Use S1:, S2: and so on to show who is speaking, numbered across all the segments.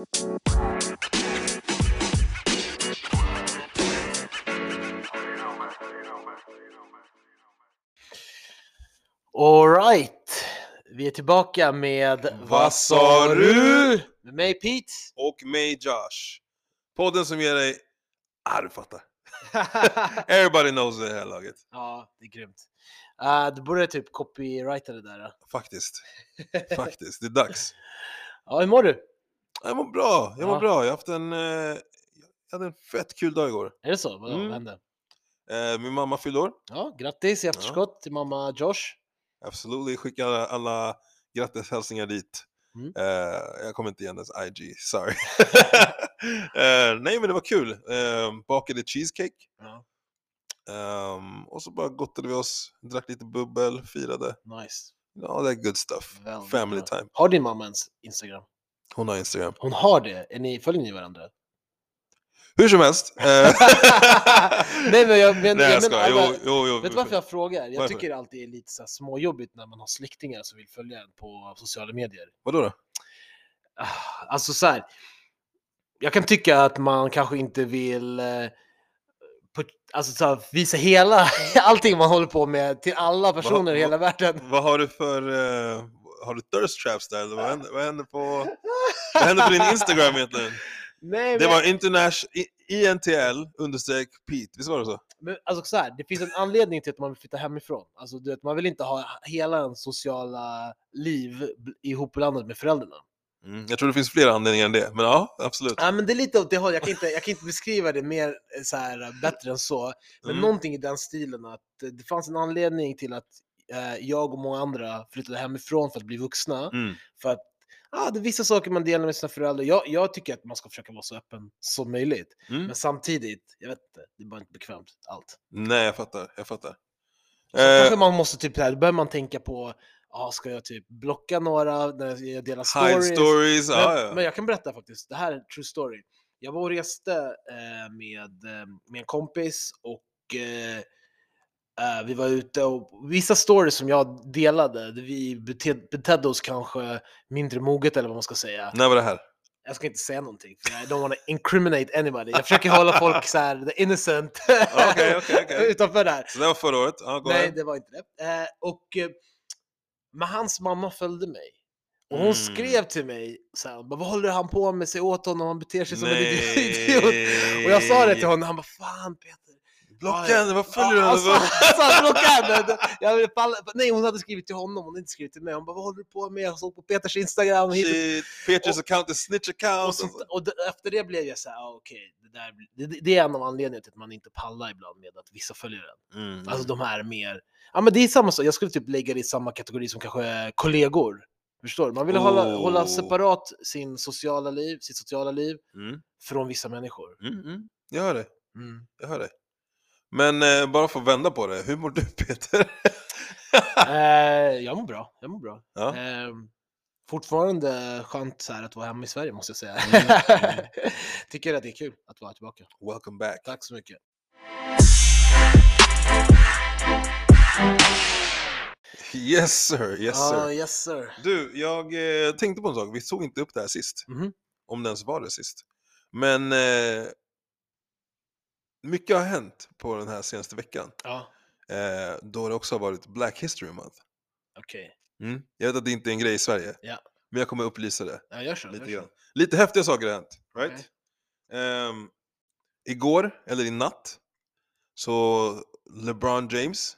S1: Alright, vi är tillbaka med
S2: Vad sa du?
S1: Med mig Pete.
S2: Och mig Josh. Podden som ger dig... Ah, du fattar. Everybody knows det här laget.
S1: ja, det är grymt. Uh, du borde typ copyrighta det där.
S2: Faktiskt. Faktiskt. Det är dags.
S1: Ja, hur mår du?
S2: Jag mår bra. Jag mår
S1: Ja.
S2: bra. Jag har haft en... Eh, jag hade en fett kul dag igår.
S1: Är det så? Vadå,
S2: Mm.
S1: Vad hände?
S2: Eh, min mamma fyllde år.
S1: Ja, grattis i efterskott till mamma Josh.
S2: Absolut. Skickar alla, alla grattishälsningar dit.
S1: Mm.
S2: Eh, jag kommer inte igen ens IG, sorry. eh, nej men det var kul. Eh, bakade cheesecake.
S1: Ja.
S2: Ehm, och så bara gottade vi oss, drack lite bubbel, firade.
S1: Nice.
S2: Ja, det är good stuff.
S1: Väldigt
S2: Family
S1: bra.
S2: time.
S1: Har din mamma ens Instagram?
S2: Hon har Instagram.
S1: Hon har det? Är ni, följer ni varandra?
S2: Hur som helst. eh,
S1: Nej men jag, men,
S2: Nej jag
S1: jag menar,
S2: Jo, jo, jo.
S1: Vet du varför jag frågar? Jag
S2: Varför?
S1: tycker det alltid är lite så småjobbigt när man har släktingar som vill följa en på sociala medier.
S2: Vadå då?
S1: Ah, Alltså så här. Jag kan tycka att man kanske inte vill eh, på, alltså så här, visa hela, allting man håller på med till alla personer i
S2: vad-
S1: hela världen.
S2: Vad har du för... eh, har du thirst traps där eller vad händer, vad händer på... Vad händer på din Instagram egentligen?
S1: Nej,
S2: Det
S1: men,
S2: var international, INTL understreck Pete, visst var det så?
S1: men alltså så här, det finns en anledning till att man vill flytta hemifrån. Alltså, du vet, man vill inte ha hela ens sociala liv bl- ihopblandat med föräldrarna.
S2: Mm. Jag tror det finns fler anledningar än det, men ja, absolut.
S1: Ja, men det är lite åt det hållet. Jag kan inte, jag kan inte beskriva det mer eh, så här, bättre än så. Men
S2: Mm.
S1: någonting i den stilen att eh, det fanns en anledning till att jag och många andra flyttade hemifrån för att bli vuxna.
S2: Mm.
S1: För att ah, det är vissa saker man delar med sina föräldrar. Jag, jag tycker att man ska försöka vara så öppen som möjligt.
S2: Mm.
S1: Men samtidigt, jag vet inte, det är bara inte bekvämt allt.
S2: Nej, jag fattar. Jag fattar.
S1: Så
S2: Eh,
S1: kanske man måste typ, här, då börjar man tänka på, ah, ska jag typ blocka några när jag delar
S2: hide
S1: stories?
S2: stories,
S1: Men,
S2: ja, ja.
S1: men jag kan berätta faktiskt, det här är true story. Jag var och reste eh, med, eh, med en kompis och eh, eh, vi var ute och vissa stories som jag delade, där vi bete, betedde oss kanske mindre moget eller vad man ska säga.
S2: När var det här?
S1: Jag ska inte säga någonting, för I don't wanna incriminate anybody. Jag försöker hålla folk så här, the innocent,
S2: Okej, okej, okej.
S1: utanför det här.
S2: Så det var förra året? Ja,
S1: Nej,
S2: ahead.
S1: det var inte det. Eh, och, eh, men hans mamma följde mig. Och hon
S2: Mm.
S1: skrev till mig så här, vad håller han på med, sig åt honom, han beter sig som en
S2: Nej.
S1: idiot. Och jag sa det till honom, han bara fan Peter.
S2: Blocka henne, vad följer du henne
S1: alltså,
S2: för?
S1: alltså, blocka henne. Jag falla. Nej, hon hade skrivit till honom, hon hade inte skrivit till mig. Hon bara, vad håller du på med? Jag såg på Peters Instagram. hit och-
S2: Shit, Peters
S1: Och-
S2: account är snitch account.
S1: och, sånt, och d- efter det blev jag så här, ah, okej, det, där blir- det, det är en av anledningarna till att man inte pallar ibland med att vissa följer en.
S2: Mm.
S1: Alltså de här mer, ja men det är samma sak, jag skulle typ lägga det i samma kategori som kanske kollegor. Förstår du? Man vill hålla,
S2: Oh.
S1: hålla separat sin sociala liv, sitt sociala liv
S2: Mm.
S1: från vissa människor.
S2: Mm, mm. Jag hör det,
S1: Mm.
S2: jag hör det. Men eh, bara för att vända på det, hur mår du Peter?
S1: eh, jag mår bra, jag mår bra.
S2: ja.
S1: Eh, fortfarande skönt så här att vara hemma i Sverige måste jag säga.
S2: Mm, mm.
S1: Tycker att det är kul att vara tillbaka.
S2: Welcome back.
S1: Tack så mycket.
S2: Yes sir, yes
S1: Ja,
S2: sir.
S1: yes sir.
S2: Du, jag eh, tänkte på en sak, vi tog inte upp det här sist.
S1: Mhm.
S2: Om det ens var det sist. Men eh, mycket har hänt på den här senaste veckan.
S1: Ja,
S2: Eh, då det också har varit Black History Month.
S1: okej.
S2: Mm. Jag vet att det inte är en grej i Sverige.
S1: Ja.
S2: Men jag kommer upplysa det.
S1: Ja, gör så.
S2: Lite
S1: gör
S2: grann.
S1: så.
S2: Lite häftiga saker har hänt. Right? Ehm, igår, eller i natt, så LeBron James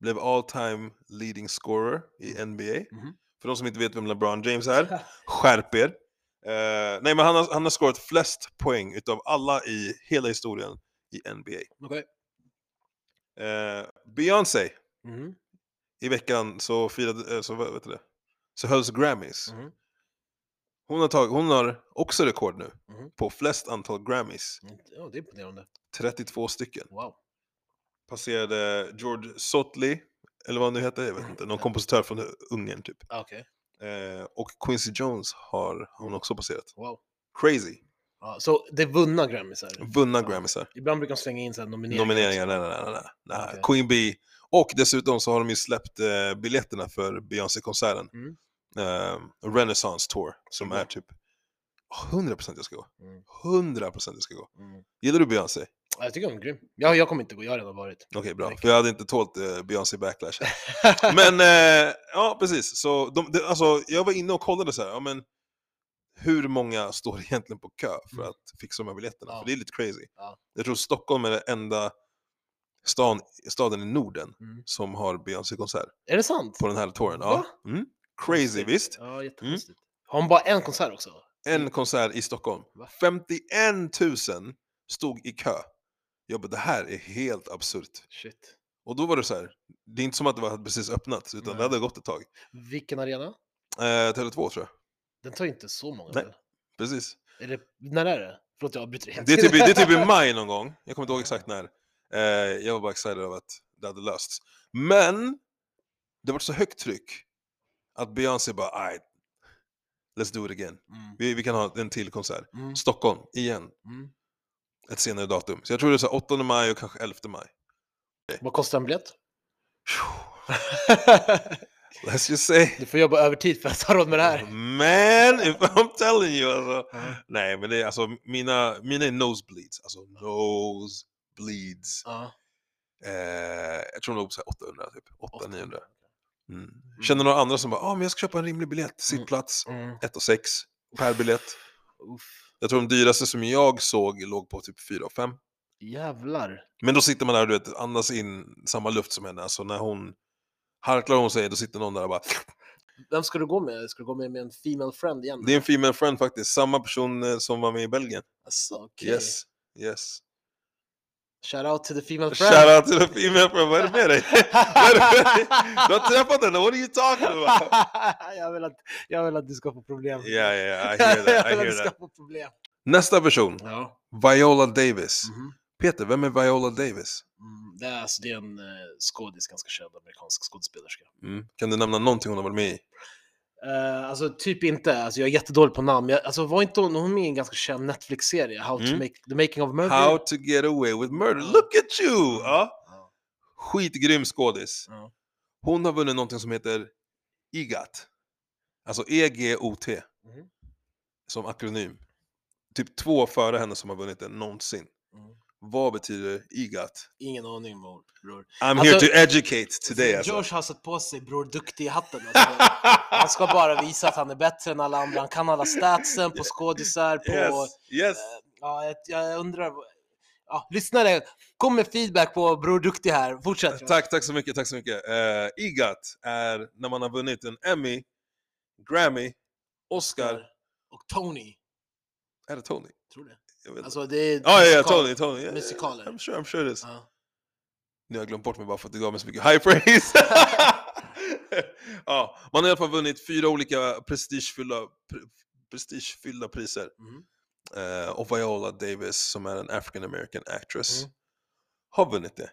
S2: blev all time leading scorer i NBA.
S1: Mhm.
S2: För de som inte vet vem LeBron James är, skärp er. Eh, nej men han har, han har scorat flest poäng utav alla i hela historien i NBA.
S1: Okej.
S2: Eh, Beyoncé,
S1: Mhm.
S2: i veckan så firade, eh, så, vad vet du det? så hölls Grammys.
S1: Mhm.
S2: Hon har, tagit, hon har också rekord nu
S1: Mhm.
S2: på flest antal Grammys.
S1: Mm, Ja, det är imponerande.
S2: 32 stycken.
S1: Wow.
S2: Passerade George Sotley, eller vad han nu heter, jag vet inte, någon kompositör från Ungern typ.
S1: Ah, Okej.
S2: Eh, och Quincy Jones har hon också passerat.
S1: Wow.
S2: Crazy!
S1: Ja, så det är vunna Grammisar?
S2: Vunna
S1: Ja.
S2: Grammysar.
S1: Ibland brukar de slänga in så här nomineringar.
S2: Nomineringar, nej nej nej. nej.
S1: Okej.
S2: Queen Bee. Och dessutom så har de ju släppt eh, biljetterna för Beyoncé-konserten.
S1: Mm.
S2: Eh, Renaissance Tour, som
S1: Mm.
S2: är typ 100% jag ska gå.
S1: Mm.
S2: 100% jag ska gå.
S1: Mm.
S2: Gillar du Beyoncé?
S1: Ja, Jag tycker hon är grym. Ja, jag kommer inte gå, jag har redan varit.
S2: Okej, bra.
S1: Verkligen.
S2: För jag hade inte tålt eh, Beyoncé backlash. Men eh, ja, precis. Så de, de, alltså, jag var inne och kollade så här, ja, men hur många står egentligen på kö för
S1: Mm.
S2: att fixa de här biljetterna?
S1: Ja.
S2: För det är lite crazy.
S1: Ja.
S2: Jag tror Stockholm är den enda stan, staden i Norden
S1: Mm.
S2: som har Beyoncé-konsert
S1: Är det sant?
S2: på den här touren. Ja. Mm. Crazy, visst?
S1: Ja, jättekonstigt. Har hon bara en konsert också?
S2: En konsert i Stockholm.
S1: Va?
S2: 51 000 stod i kö. Jag bara, det här är helt absurt.
S1: Shit.
S2: Och då var det så här, det är inte som att det var precis öppnat, utan
S1: Nej.
S2: det hade gått ett tag. Vilken
S1: arena?
S2: Eh, Tele2 tror jag.
S1: Den tar inte så många
S2: Nej.
S1: väl?
S2: Precis.
S1: Är det, när är det? Förlåt jag avbryter helt.
S2: Det är, typ, det är typ i maj någon gång, jag kommer inte ihåg exakt när. Eh, jag var bara excited över att det hade lösts. Men, det var så högt tryck att Beyoncé bara, "Alright, let's do it again.
S1: Mm.
S2: Vi, vi kan ha en till konsert.
S1: Mm.
S2: Stockholm, igen.
S1: Mm.
S2: Ett senare datum. Så jag tror det är så här 8 maj och kanske 11 maj.
S1: Vad kostar en biljett?
S2: Let's just say.
S1: du får jobba övertid för att ha råd med det här.
S2: Man, if I'm telling you alltså.
S1: Ja.
S2: Nej men det är alltså mina, mina är nosebleeds. Alltså nosebleeds.
S1: Ja.
S2: Eh, jag tror nog på så här 800 typ. 800-900. Mm.
S1: Mm.
S2: Känner några andra som bara, ah, men jag ska köpa en rimlig biljett, sittplats,
S1: Mm.
S2: 1 och 6 per biljett. Jag tror de dyraste som jag såg låg på typ 4 och 5.
S1: Jävlar.
S2: Men då sitter man där och du vet, andas in samma luft som henne. Alltså när hon harklar hon säger, då sitter någon där och bara
S1: Vem ska du gå med? Ska du gå med, med en female friend igen?
S2: Det är en female friend faktiskt, samma person eh, som var med i Belgien.
S1: Alltså, okej.
S2: Yes, yes.
S1: Shout out to the female friend.
S2: Shout out to the female friend, vad är det med dig? Du har träffat henne, what are you talking about?
S1: jag, vill att, jag vill att du ska få problem.
S2: Ja, ja, I hear that, I hear that. Nästa person,
S1: Ja.
S2: Viola Davis.
S1: Mhm.
S2: Peter, vem är Viola Davis?
S1: Mm, det, är, alltså, det är en eh, skådis, ganska känd amerikansk skådespelerska.
S2: Mm. Kan du nämna någonting hon har varit med i?
S1: Uh, alltså typ inte, alltså, jag är jättedålig på namn. Jag, alltså, var inte hon, hon med i en ganska känd Netflix-serie? How to
S2: Mm.
S1: make, The Making of Murder?
S2: How to get away with murder. Look at you! Ja.
S1: Ja,
S2: Skitgrym skådis.
S1: ja.
S2: Hon har vunnit någonting som heter EGOT. Alltså E-G-O-T.
S1: Mhm.
S2: Som akronym. Typ två före henne som har vunnit den någonsin. Vad betyder EGOT?
S1: Ingen aning bror. bror.
S2: I'm
S1: Alltså,
S2: here to educate today alltså.
S1: George har satt på sig Bror Duktig-hatten. Alltså. han ska bara visa att han är bättre än alla andra. Han kan alla statsen på skådisar, på...
S2: Yes, yes.
S1: Eh, ja, jag, jag undrar... Ja, lyssnare, kom med feedback på Bror Duktig här. Fortsätt.
S2: Tack, tack så mycket, tack så mycket. Uh, EGOT är när man har vunnit en Emmy, Grammy, Oscar.
S1: Och Tony,
S2: Är det Tony?
S1: tror det. Alltså det är...
S2: Ja, ja, ja, Tony, Tony. Yeah,
S1: musikaler.
S2: I'm sure, I'm sure it is. Nu har jag glömt bort mig bara för att du gav mig så mycket high praise. ja, man har i alla fall vunnit fyra olika prestigefyllda, pre- prestigefyllda priser.
S1: Mhm.
S2: Eh, och Viola Davis, som är en African American actress,
S1: Mm.
S2: har vunnit det.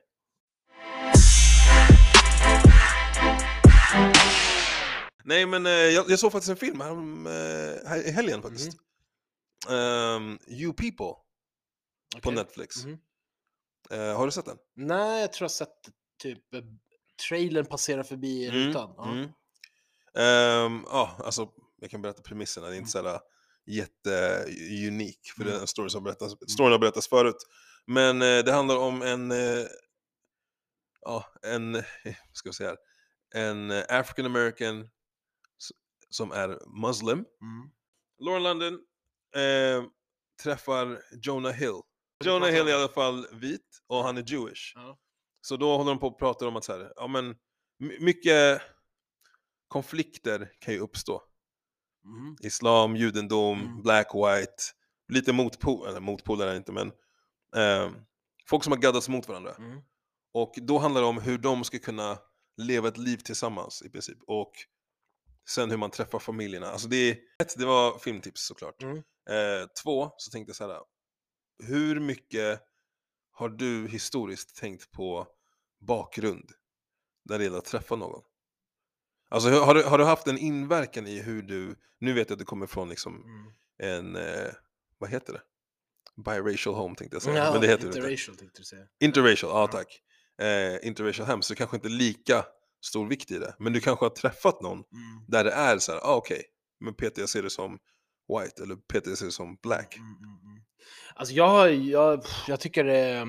S2: Nej men eh, jag, jag såg faktiskt en film här, eh, här i helgen faktiskt. Ehm, you People på
S1: Okej.
S2: Netflix.
S1: Mhm.
S2: Eh, har du sett den?
S1: Nej, jag tror jag har sett typ eh, trailern passera förbi
S2: Mm,
S1: rutan. Ja.
S2: mm. Ehm, Ja, alltså jag kan berätta premisserna, det är inte så här jätteunik för det är
S1: Mm.
S2: en story som berättas, storyn har berättats förut. Men eh, det handlar om en, eh, ja, en, eh, ska jag säga, här, en eh, African American som är muslim.
S1: Mm.
S2: Lauren London eh, träffar Jonah Hill. Jonah Hill är i alla fall vit och han är Jewish.
S1: Ja.
S2: Så då håller de på och pratar om att så här, ja, men, my- mycket konflikter kan ju uppstå.
S1: Mhm.
S2: Islam, judendom,
S1: Mm.
S2: black, white, lite motpol, eller motpoler är inte men eh, folk som har gaddats mot varandra.
S1: Mm.
S2: Och då handlar det om hur de ska kunna leva ett liv tillsammans i princip. Och sen hur man träffar familjerna. Alltså det, är, det var filmtips såklart.
S1: Mm.
S2: Eh, två, så tänkte jag så här. Hur mycket har du historiskt tänkt på bakgrund när det gäller att träffa någon? Alltså har du, har du haft en inverkan i hur du, nu vet jag att du kommer från liksom
S1: Mm.
S2: en, eh, vad heter det? Biracial home tänkte jag säga,
S1: Ja,
S2: men det heter det inte.
S1: interracial tänkte du säga.
S2: Interracial, ja
S1: Ja.
S2: tack. Eh, interracial hem, så det kanske inte är lika stor vikt i det. Men du kanske har träffat någon
S1: Mm.
S2: där det är så här, ah, okej, men Peter jag ser det som white eller ser som black.
S1: Mm, mm, mm. Alltså jag, jag, jag tycker det,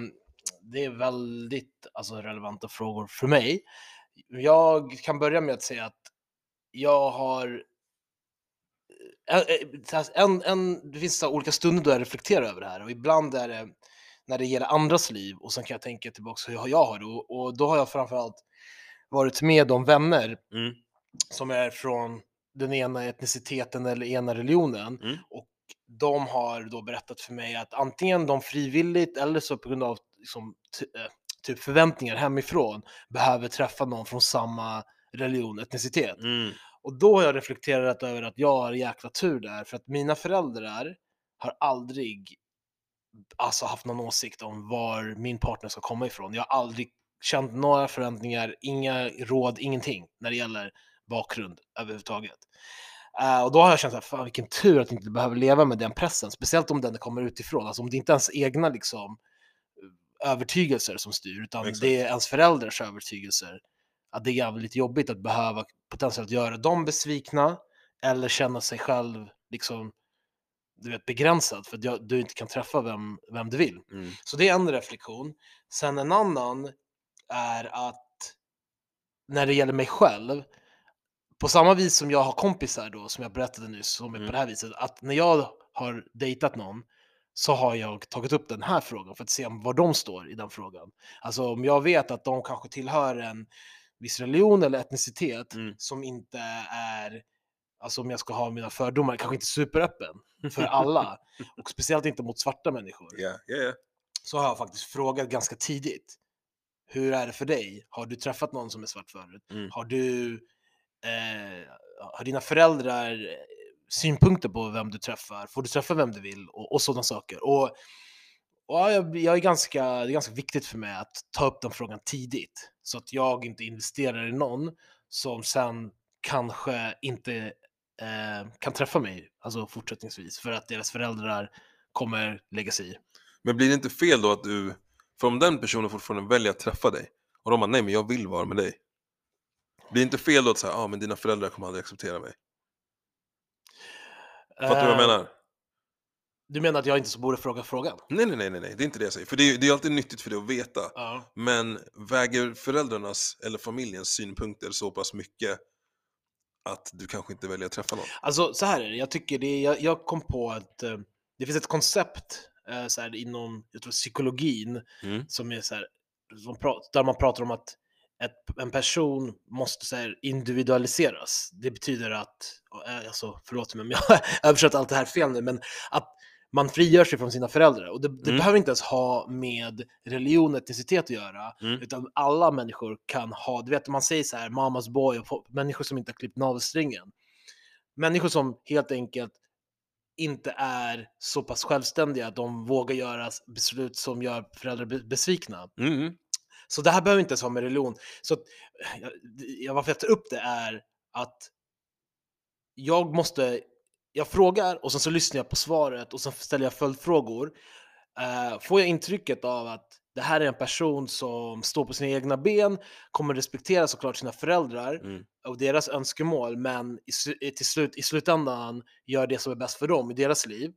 S1: det är väldigt alltså, relevanta frågor för mig. Jag kan börja med att säga att jag har eh, eh, en, en, det finns olika stunder då jag reflekterar över det här och ibland är det när det gäller andras liv och sen kan jag tänka tillbaka hur jag har det och, och då har jag framförallt varit med om vänner
S2: Mm.
S1: som är från den ena etniciteten eller ena religionen
S2: Mm.
S1: och de har då berättat för mig att antingen de frivilligt eller så på grund av liksom, eh, typ förväntningar hemifrån behöver träffa någon från samma religion, etnicitet.
S2: Mm.
S1: Och då har jag reflekterat över att jag har jäkla tur där, för att mina föräldrar har aldrig alltså, haft någon åsikt om var min partner ska komma ifrån. Jag har aldrig känt några förväntningar, inga råd, ingenting när det gäller bakgrund överhuvudtaget. Eh, och då har jag känt att fan vilken tur att inte behöver leva med den pressen, speciellt om den kommer utifrån, alltså om det inte är ens egna liksom, övertygelser som styr, utan
S2: Exakt.
S1: det är ens föräldrars övertygelser. Att det är jävligt jobbigt att behöva potentiellt göra dem besvikna eller känna sig själv liksom, du vet, begränsad för att du inte kan träffa vem, vem du vill.
S2: Mm.
S1: Så det är en reflektion. Sen en annan är att när det gäller mig själv, på samma vis som jag har kompisar då, som jag berättade nyss, som är
S2: Mm.
S1: på det här viset, att när jag har dejtat någon så har jag tagit upp den här frågan för att se var de står i den frågan. Alltså om jag vet att de kanske tillhör en viss religion eller etnicitet
S2: Mm.
S1: som inte är, alltså om jag ska ha mina fördomar, kanske inte superöppen för alla och speciellt inte mot svarta människor
S2: Ja, ja, ja.
S1: så har jag faktiskt frågat ganska tidigt. Hur är det för dig? Har du träffat någon som är svart förut?
S2: Mm.
S1: Har du, eh, har dina föräldrar eh, synpunkter på vem du träffar? Får du träffa vem du vill? Och, och sådana saker. Och, och jag, jag är ganska, det är ganska viktigt för mig att ta upp den frågan tidigt. Så att jag inte investerar i någon som sen kanske inte eh, kan träffa mig alltså fortsättningsvis för att deras föräldrar kommer lägga sig i.
S2: Men blir det inte fel då att du, för om den personen fortfarande väljer att träffa dig och de bara nej men jag vill vara med dig. Blir inte fel då att säga, ja ah, men dina föräldrar kommer aldrig acceptera mig? Fattar du vad jag
S1: Eh,
S2: menar?
S1: Du menar att jag inte så borde fråga frågan?
S2: Nej, nej, nej, nej, nej, det är inte det jag säger. För det är, det är alltid nyttigt för dig att veta.
S1: Ja.
S2: Men väger föräldrarnas eller familjens synpunkter så pass mycket att du kanske inte väljer att träffa någon?
S1: Alltså så här är det, jag tycker det är, jag, jag kom på att eh, det finns ett koncept eh, så här, inom jag tror, psykologin
S2: Mm.
S1: som är så här, som pra, där man pratar om att ett, en person måste så här, individualiseras. Det betyder att, eh, alltså, förlåt mig om jag översatt allt det här fel nu, men att man frigör sig från sina föräldrar. Och det, det
S2: Mm.
S1: behöver inte ens ha med religion och etnicitet att göra,
S2: Mm.
S1: utan alla människor kan ha, du vet man säger så här, mamas boy, och människor som inte har klippt navelsträngen. Människor som helt enkelt inte är så pass självständiga att de vågar göra beslut som gör föräldrar be- besvikna.
S2: Mm.
S1: Så det här behöver inte ens ha med religion. Så jag, jag, varför jag tar upp det är att jag måste, jag frågar och sen så lyssnar jag på svaret och sen ställer jag följdfrågor. Eh, får jag intrycket av att det här är en person som står på sina egna ben, kommer respektera såklart sina föräldrar
S2: Mm.
S1: och deras önskemål, men i, till slut, i slutändan gör det som är bäst för dem i deras liv.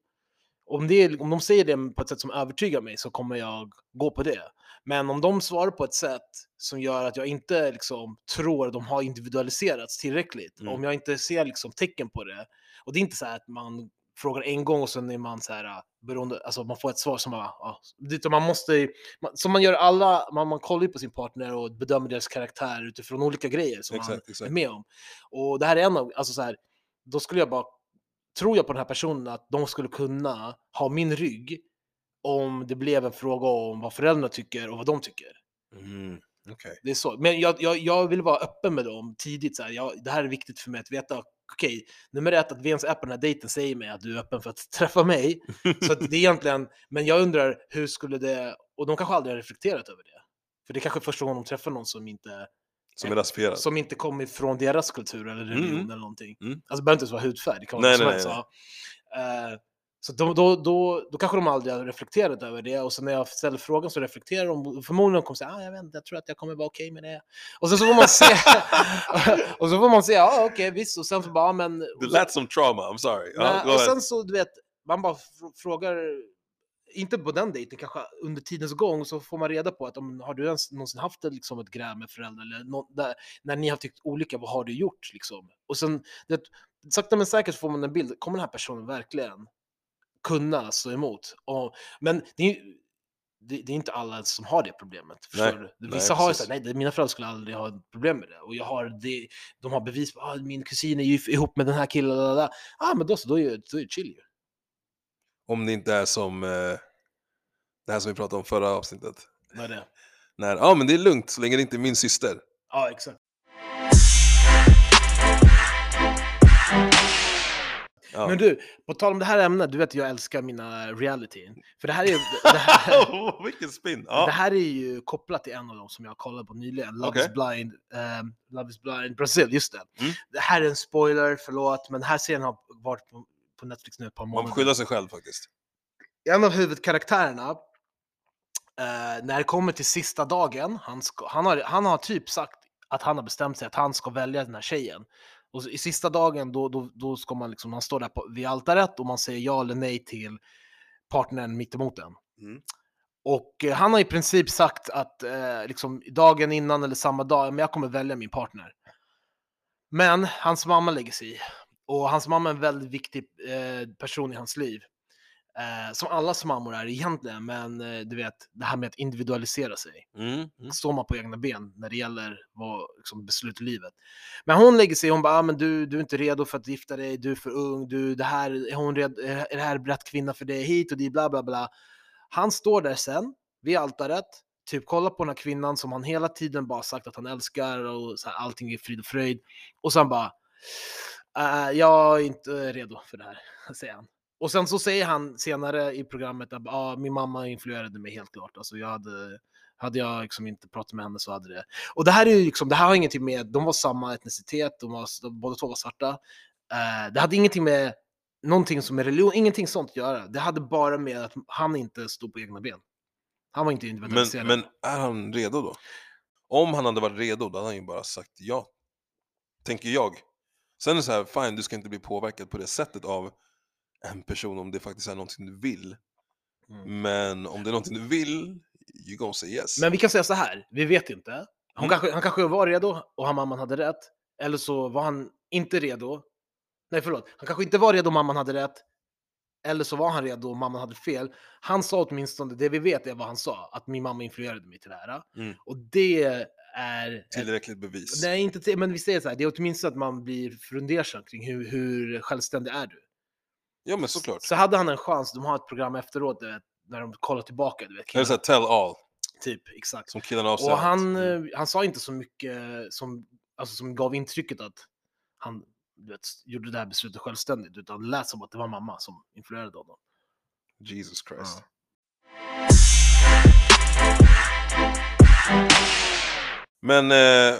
S1: Om, det, om de säger det på ett sätt som övertygar mig så kommer jag gå på det. Men om de svarar på ett sätt som gör att jag inte liksom, tror att de har individualiserats tillräckligt,
S2: Mm.
S1: om jag inte ser liksom, tecken på det, och det är inte så att man frågar en gång och sen är man så här, äh, beroende, alltså man får ett svar som man, ja, utan man måste, man, som man gör alla, man, man kollar ju på sin partner och bedömer deras karaktär utifrån olika grejer som man
S2: Exakt,
S1: är
S2: exakt.
S1: med om. Och det här är en av, alltså så här, då skulle jag bara, tror jag på den här personen att de skulle kunna ha min rygg om det blev en fråga om vad föräldrarna tycker och vad de tycker.
S2: Mm. Okej.
S1: Det är så. Men jag, jag, jag vill vara öppen med dem tidigt. Så här. Jag, det här är viktigt för mig att veta. Okej, nummer ett, att vi ens är på den här dejten säger mig att du är öppen för att träffa mig. Så det är egentligen, men jag undrar hur skulle det, och de kanske aldrig har reflekterat över det. För det är kanske är första gången de träffar någon som inte,
S2: Som är
S1: som inte kommer från deras kultur eller religion
S2: Mm.
S1: eller någonting.
S2: Mm.
S1: Alltså det behöver inte ens vara hudfärg, det kan vara
S2: Nej,
S1: som
S2: nej,
S1: helst. ja. Så då, då, då, då kanske de aldrig har reflekterat över det och sen när jag ställer frågan så reflekterar de förmodligen kommer säga ah, jag vet inte, jag tror att jag kommer vara okej med det. Och sen så får man se, och så får man se, ja ah, okej visst, och sen så bara, ah, men...
S2: Det lät som trauma, I'm sorry. Go
S1: och sen så, du vet, man bara fr- frågar, inte på den dejten, kanske under tidens gång så får man reda på att om, har du ens någonsin haft ett, liksom, ett gräl med föräldrar eller nå- där, när ni har tyckt olika, vad har du gjort liksom? Och sen, det, sakta men säkert får man en bild, kommer den här personen verkligen kunna stå emot? Och, men det är, det, det är inte alla som har det problemet.
S2: Nej,
S1: du?
S2: nej,
S1: Vissa har ju såhär, nej mina föräldrar skulle aldrig ha problem med det. Och jag har det, de har bevis på att ah, min kusin är ju ihop med den här killen. Ja ah, men då så, då är det då är det chill ju.
S2: Om det inte är som eh, det här som vi pratade om förra avsnittet.
S1: Vad är det?
S2: När, ja men det är lugnt så länge det inte är min syster.
S1: Ja, exakt.
S2: Ja.
S1: Men du, på tal om det här ämnet, du vet jag älskar mina reality. För det här är ju, det här,
S2: Vilken spin!
S1: det
S2: Ja.
S1: här är ju kopplat till en av dem som jag kollade på nyligen, Love is
S2: Okej.
S1: blind, ehm, Love is blind Brasil, just det.
S2: Mm.
S1: Det här är en spoiler, förlåt, men den här serien har varit på, på Netflix nu ett par
S2: Man
S1: månader.
S2: får skylla sig själv faktiskt.
S1: en av huvudkaraktärerna, eh, när det kommer till sista dagen, han, ska, han, har, han har typ sagt att han har bestämt sig att han ska välja den här tjejen. Och i sista dagen då, då, då ska man liksom, man står där på, vid altaret och man säger ja eller nej till partnern mittemot en.
S2: Mm.
S1: Och eh, han har i princip sagt att eh, liksom, dagen innan eller samma dag, men jag kommer välja min partner. Men hans mamma lägger sig i. Och hans mamma är en väldigt viktig eh, person i hans liv. Eh, som allas mammor är egentligen, men eh, du vet, det här med att individualisera sig.
S2: Mm. Mm.
S1: Står man på egna ben när det gäller vad, liksom, beslut i livet. Men hon lägger sig, hon bara, ah, men du, du är inte redo för att gifta dig, du är för ung, du, det här, är, hon red, är det här rätt kvinna för dig, hit och dit, bla bla bla. Han står där sen, vid altaret, typ kollar på den här kvinnan som han hela tiden bara sagt att han älskar och så här, allting är frid och fröjd. Och sen bara, "Äh, jag är inte redo för det här, säger han. Och sen så säger han senare i programmet att ah, min mamma influerade mig helt klart. Alltså jag hade, hade jag liksom inte pratat med henne så hade det. Och det här är liksom, det här har ingenting med, de var samma etnicitet, de var, de, båda två var svarta. Eh, det hade ingenting med någonting som är religion, ingenting sånt att göra. Det hade bara med att han inte stod på egna ben. Han var inte
S2: Men,
S1: individualiserad.
S2: men är han redo då? Om han hade varit redo, då hade han ju bara sagt ja. Tänker jag. Sen är det så här, fine, du ska inte bli påverkad på det sättet av en person om det faktiskt är någonting du vill.
S1: Mm.
S2: Men om det är någonting du vill, you gonna say yes.
S1: Men vi kan säga så här, vi vet inte. Hon
S2: Mm.
S1: kanske, han kanske var redo och han mamman hade rätt. Eller så var han inte redo. Nej förlåt, han kanske inte var redo och mamman hade rätt. Eller så var han redo och mamman hade fel. Han sa åtminstone, det vi vet är vad han sa, att min mamma influerade mig till det här.
S2: Mm.
S1: Och det är... ett-
S2: Tillräckligt bevis.
S1: Nej, inte till, men vi säger så här, det är åtminstone att man blir fundersam kring hur, hur självständig är du?
S2: Ja men såklart.
S1: Så hade han en chans, de har ett program efteråt, vet, när de kollar tillbaka, du vet,
S2: Eller såhär tell all,
S1: typ, exakt.
S2: som killarna har
S1: Och han,
S2: Mm.
S1: eh, han sa inte så mycket som, alltså, som gav intrycket att han du vet, gjorde det här beslutet självständigt, utan det lät som att det var mamma som influerade honom.
S2: Jesus Christ.
S1: Ja.
S2: Men eh,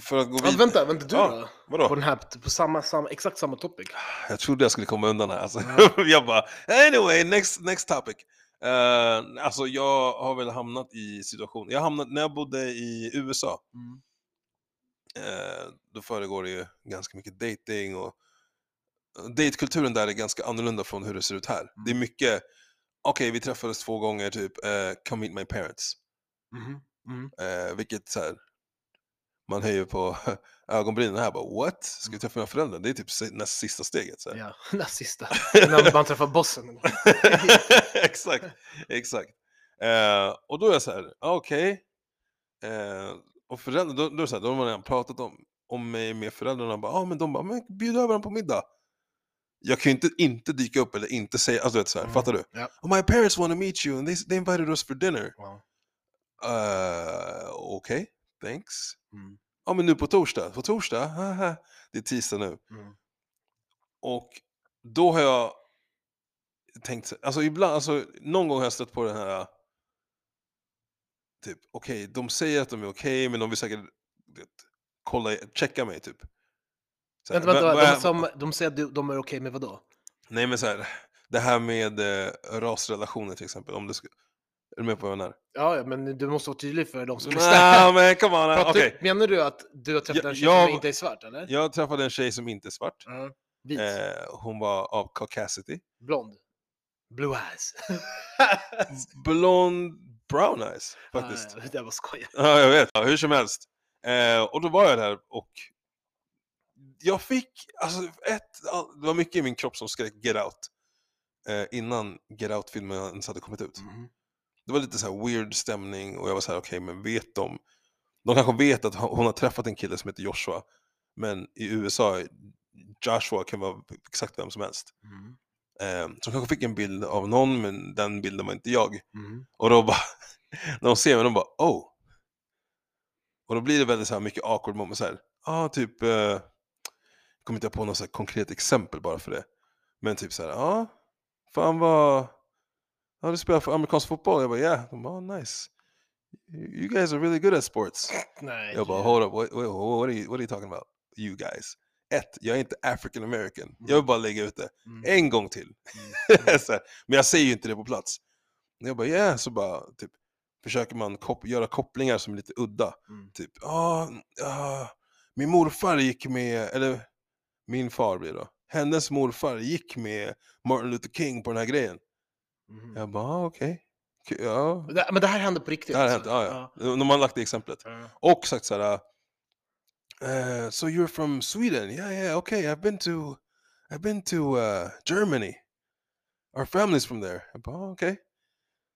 S2: för att gå
S1: Ja,
S2: vidare.
S1: vänta, vänta du
S2: Ja,
S1: då?
S2: Vadå?
S1: På, den här, på samma, samma, exakt samma topic.
S2: Jag trodde jag skulle komma undan här. Alltså.
S1: Ja.
S2: jag bara, anyway, next, next topic. Uh, alltså jag har väl hamnat i situationen, jag hamnat, när jag bodde i USA,
S1: Mm.
S2: eh, då föregår det ju ganska mycket dating och datekulturen där är ganska annorlunda från hur det ser ut här. Det är mycket, okej vi träffades två gånger typ, eh, come meet my parents.
S1: Mhm. Mm.
S2: Eh, vilket så här, man höjer på ögonbrynen här bara what? Ska vi träffa mina föräldrar? Det är typ näst sista steget. Så här.
S1: Ja, den sista. När man träffar bossen.
S2: exakt, exakt. Eh, och då är jag så här, okej. Eh, och föräldrar, då, då är så här, då har man redan pratat om, om mig med föräldrarna, bara, ah, men de bara, men bjud över dem på middag. Jag kan ju inte inte dyka upp eller inte säga, alltså du vet så här,
S1: Mm.
S2: fattar du?
S1: Ja.
S2: Oh, my parents want to meet you and they, they invited us for dinner.
S1: Wow.
S2: Uh, okej, thanks.
S1: Mm.
S2: Ja men nu på torsdag, på torsdag? Haha. Det är tisdag nu.
S1: Mm.
S2: Och då har jag tänkt, så- alltså ibland, alltså någon gång har jag stött på den här typ, okej, de säger att de är okej, men de vill säkert vet, kolla, checka mig typ. Så här,
S1: Vänta, vänta, de, som, de säger att de är okej med vadå?
S2: Nej men så här, Det här med eh, rasrelationer till exempel. Om ska... Är du med på vad jag menar?
S1: Ja, men du måste vara tydlig för de som lyssnar.
S2: Nej, men come on.
S1: Pratar-
S2: Okej.
S1: Menar du att du har träffat en tjej
S2: jag-
S1: som inte är svart, eller?
S2: Jag träffade en tjej som inte är svart.
S1: Ja. Vit?
S2: Eh, hon var av Caucasity.
S1: Blond? Blue eyes?
S2: Blond brown eyes faktiskt.
S1: Ja, det var skojigt.
S2: Ja, jag vet. Ja, hur som helst. Eh, och då var jag där och jag fick, alltså ett, det var mycket i min kropp som skrek get out. Eh, innan get out-filmen ens hade kommit ut.
S1: Mhm.
S2: Det var lite så här weird stämning och jag var så här: okej men vet de? De kanske vet att hon har träffat en kille som heter Joshua. Men i USA, Joshua kan vara exakt vem som helst.
S1: Mhm.
S2: Eh, så de kanske fick en bild av någon men den bilden var inte jag.
S1: Mhm.
S2: Och då bara, när de ser mig, de bara oh. Och då blir det väldigt så här mycket awkward moment så här. Ja, ah, typ, eh, jag kommer inte på något så här konkret exempel bara för det. Men typ så här, ja, ah, fan vad, ja du spelar för amerikansk fotboll? Jag bara yeah, de bara oh, nice. You guys are really good at sports.
S1: Nej.
S2: Jag bara hold up, what, what, what, are you, what are you talking about? You guys. Ett, jag är inte African American. Jag vill bara lägga ut det.
S1: Mm.
S2: En gång till.
S1: Mm.
S2: så här, men jag säger ju inte det på plats. Jag bara, yeah, så bara typ, försöker man kop- göra kopplingar som är lite udda.
S1: Mm.
S2: Typ, ah, ah, min morfar gick med, eller min far blir det då, hennes morfar gick med Martin Luther King på den här grejen.
S1: Mhm.
S2: Jag bara, ah, okej. K- Ja,
S1: Men det- Men det här hände på riktigt?
S2: det har hänt,
S1: alltså?
S2: ja, ja. De har lagt det exemplet.
S1: Ja.
S2: Och sagt så här, uh, so you're from Sweden? Yeah, yeah, okay. I've been to, I've been to uh, Germany. Our family's from there. Jag bara, ah, okej.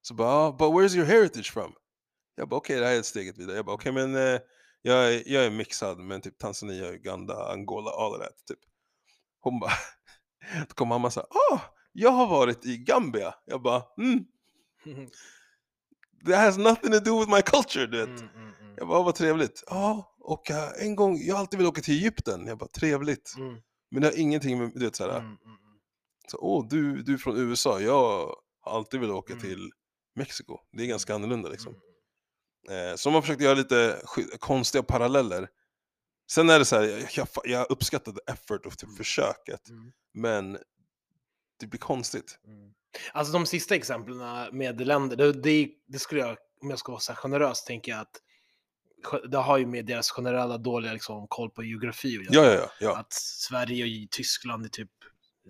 S2: Så bara, ah, but where's your heritage from? Jag bara, okej, det här är steget vidare. Jag bara, okej, men eh, jag, är, jag är mixad, men typ Tanzania, Uganda, Angola, all of that. Typ. Hon bara, då kom mamma så här, ah, jag har varit i Gambia. Jag bara, mm, that has nothing to do with my culture, du vet.
S1: Mm, mm, mm.
S2: Jag bara, vad trevligt. Ja, och en gång, jag har alltid velat åka till Egypten. Jag bara, trevligt.
S1: Mm,
S2: Men det har ingenting med, du vet såhär,
S1: mm, mm,
S2: så, åh, du, du är från USA, jag har alltid velat åka till Mexiko. Det är ganska annorlunda liksom. Eh, så man försökte göra lite konstiga paralleller. Sen är det så här, jag, jag, jag uppskattade effort och typ försöket, men det blir konstigt.
S1: Mm. Alltså de sista exemplen med länder, det, det, det skulle jag, om jag ska vara så generös, tänker jag att det har ju med deras generella dåliga liksom, koll på geografi att
S2: Ja, ja, ja.
S1: Att Sverige och Tyskland är typ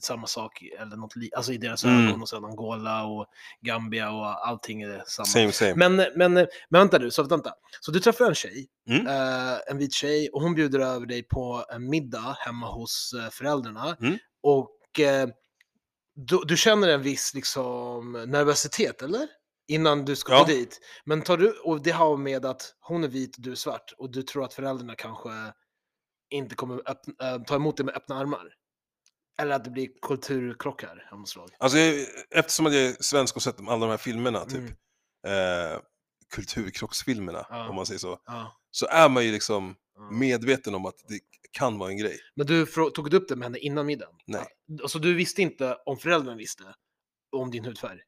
S1: samma sak, eller något alltså i deras
S2: Mm.
S1: ögon, och sen Angola och Gambia och allting är samma.
S2: Same, same.
S1: Men, men, men vänta nu, så vänta. Så du träffar en tjej,
S2: Mm.
S1: eh, en vit tjej, och hon bjuder över dig på en middag hemma hos eh, föräldrarna.
S2: Mm.
S1: Och eh, du, du känner en viss liksom, nervositet, eller? Innan du ska
S2: Ja.
S1: gå dit. Men tar du, och det har med att hon är vit och du är svart, och du tror att föräldrarna kanske inte kommer öppna, äh, ta emot dig med öppna armar. Eller att det blir kulturkrockar av något slag.
S2: Alltså, jag, eftersom jag är svensk och sett alla de här filmerna, typ,
S1: Mm.
S2: eh, kulturkrocksfilmerna,
S1: Ja.
S2: om man säger så,
S1: Ja,
S2: så är man ju liksom medveten om att det kan vara en grej.
S1: Men du tog du upp det med henne innan middagen?
S2: Nej.
S1: Alltså du visste inte om föräldrarna visste om din hudfärg?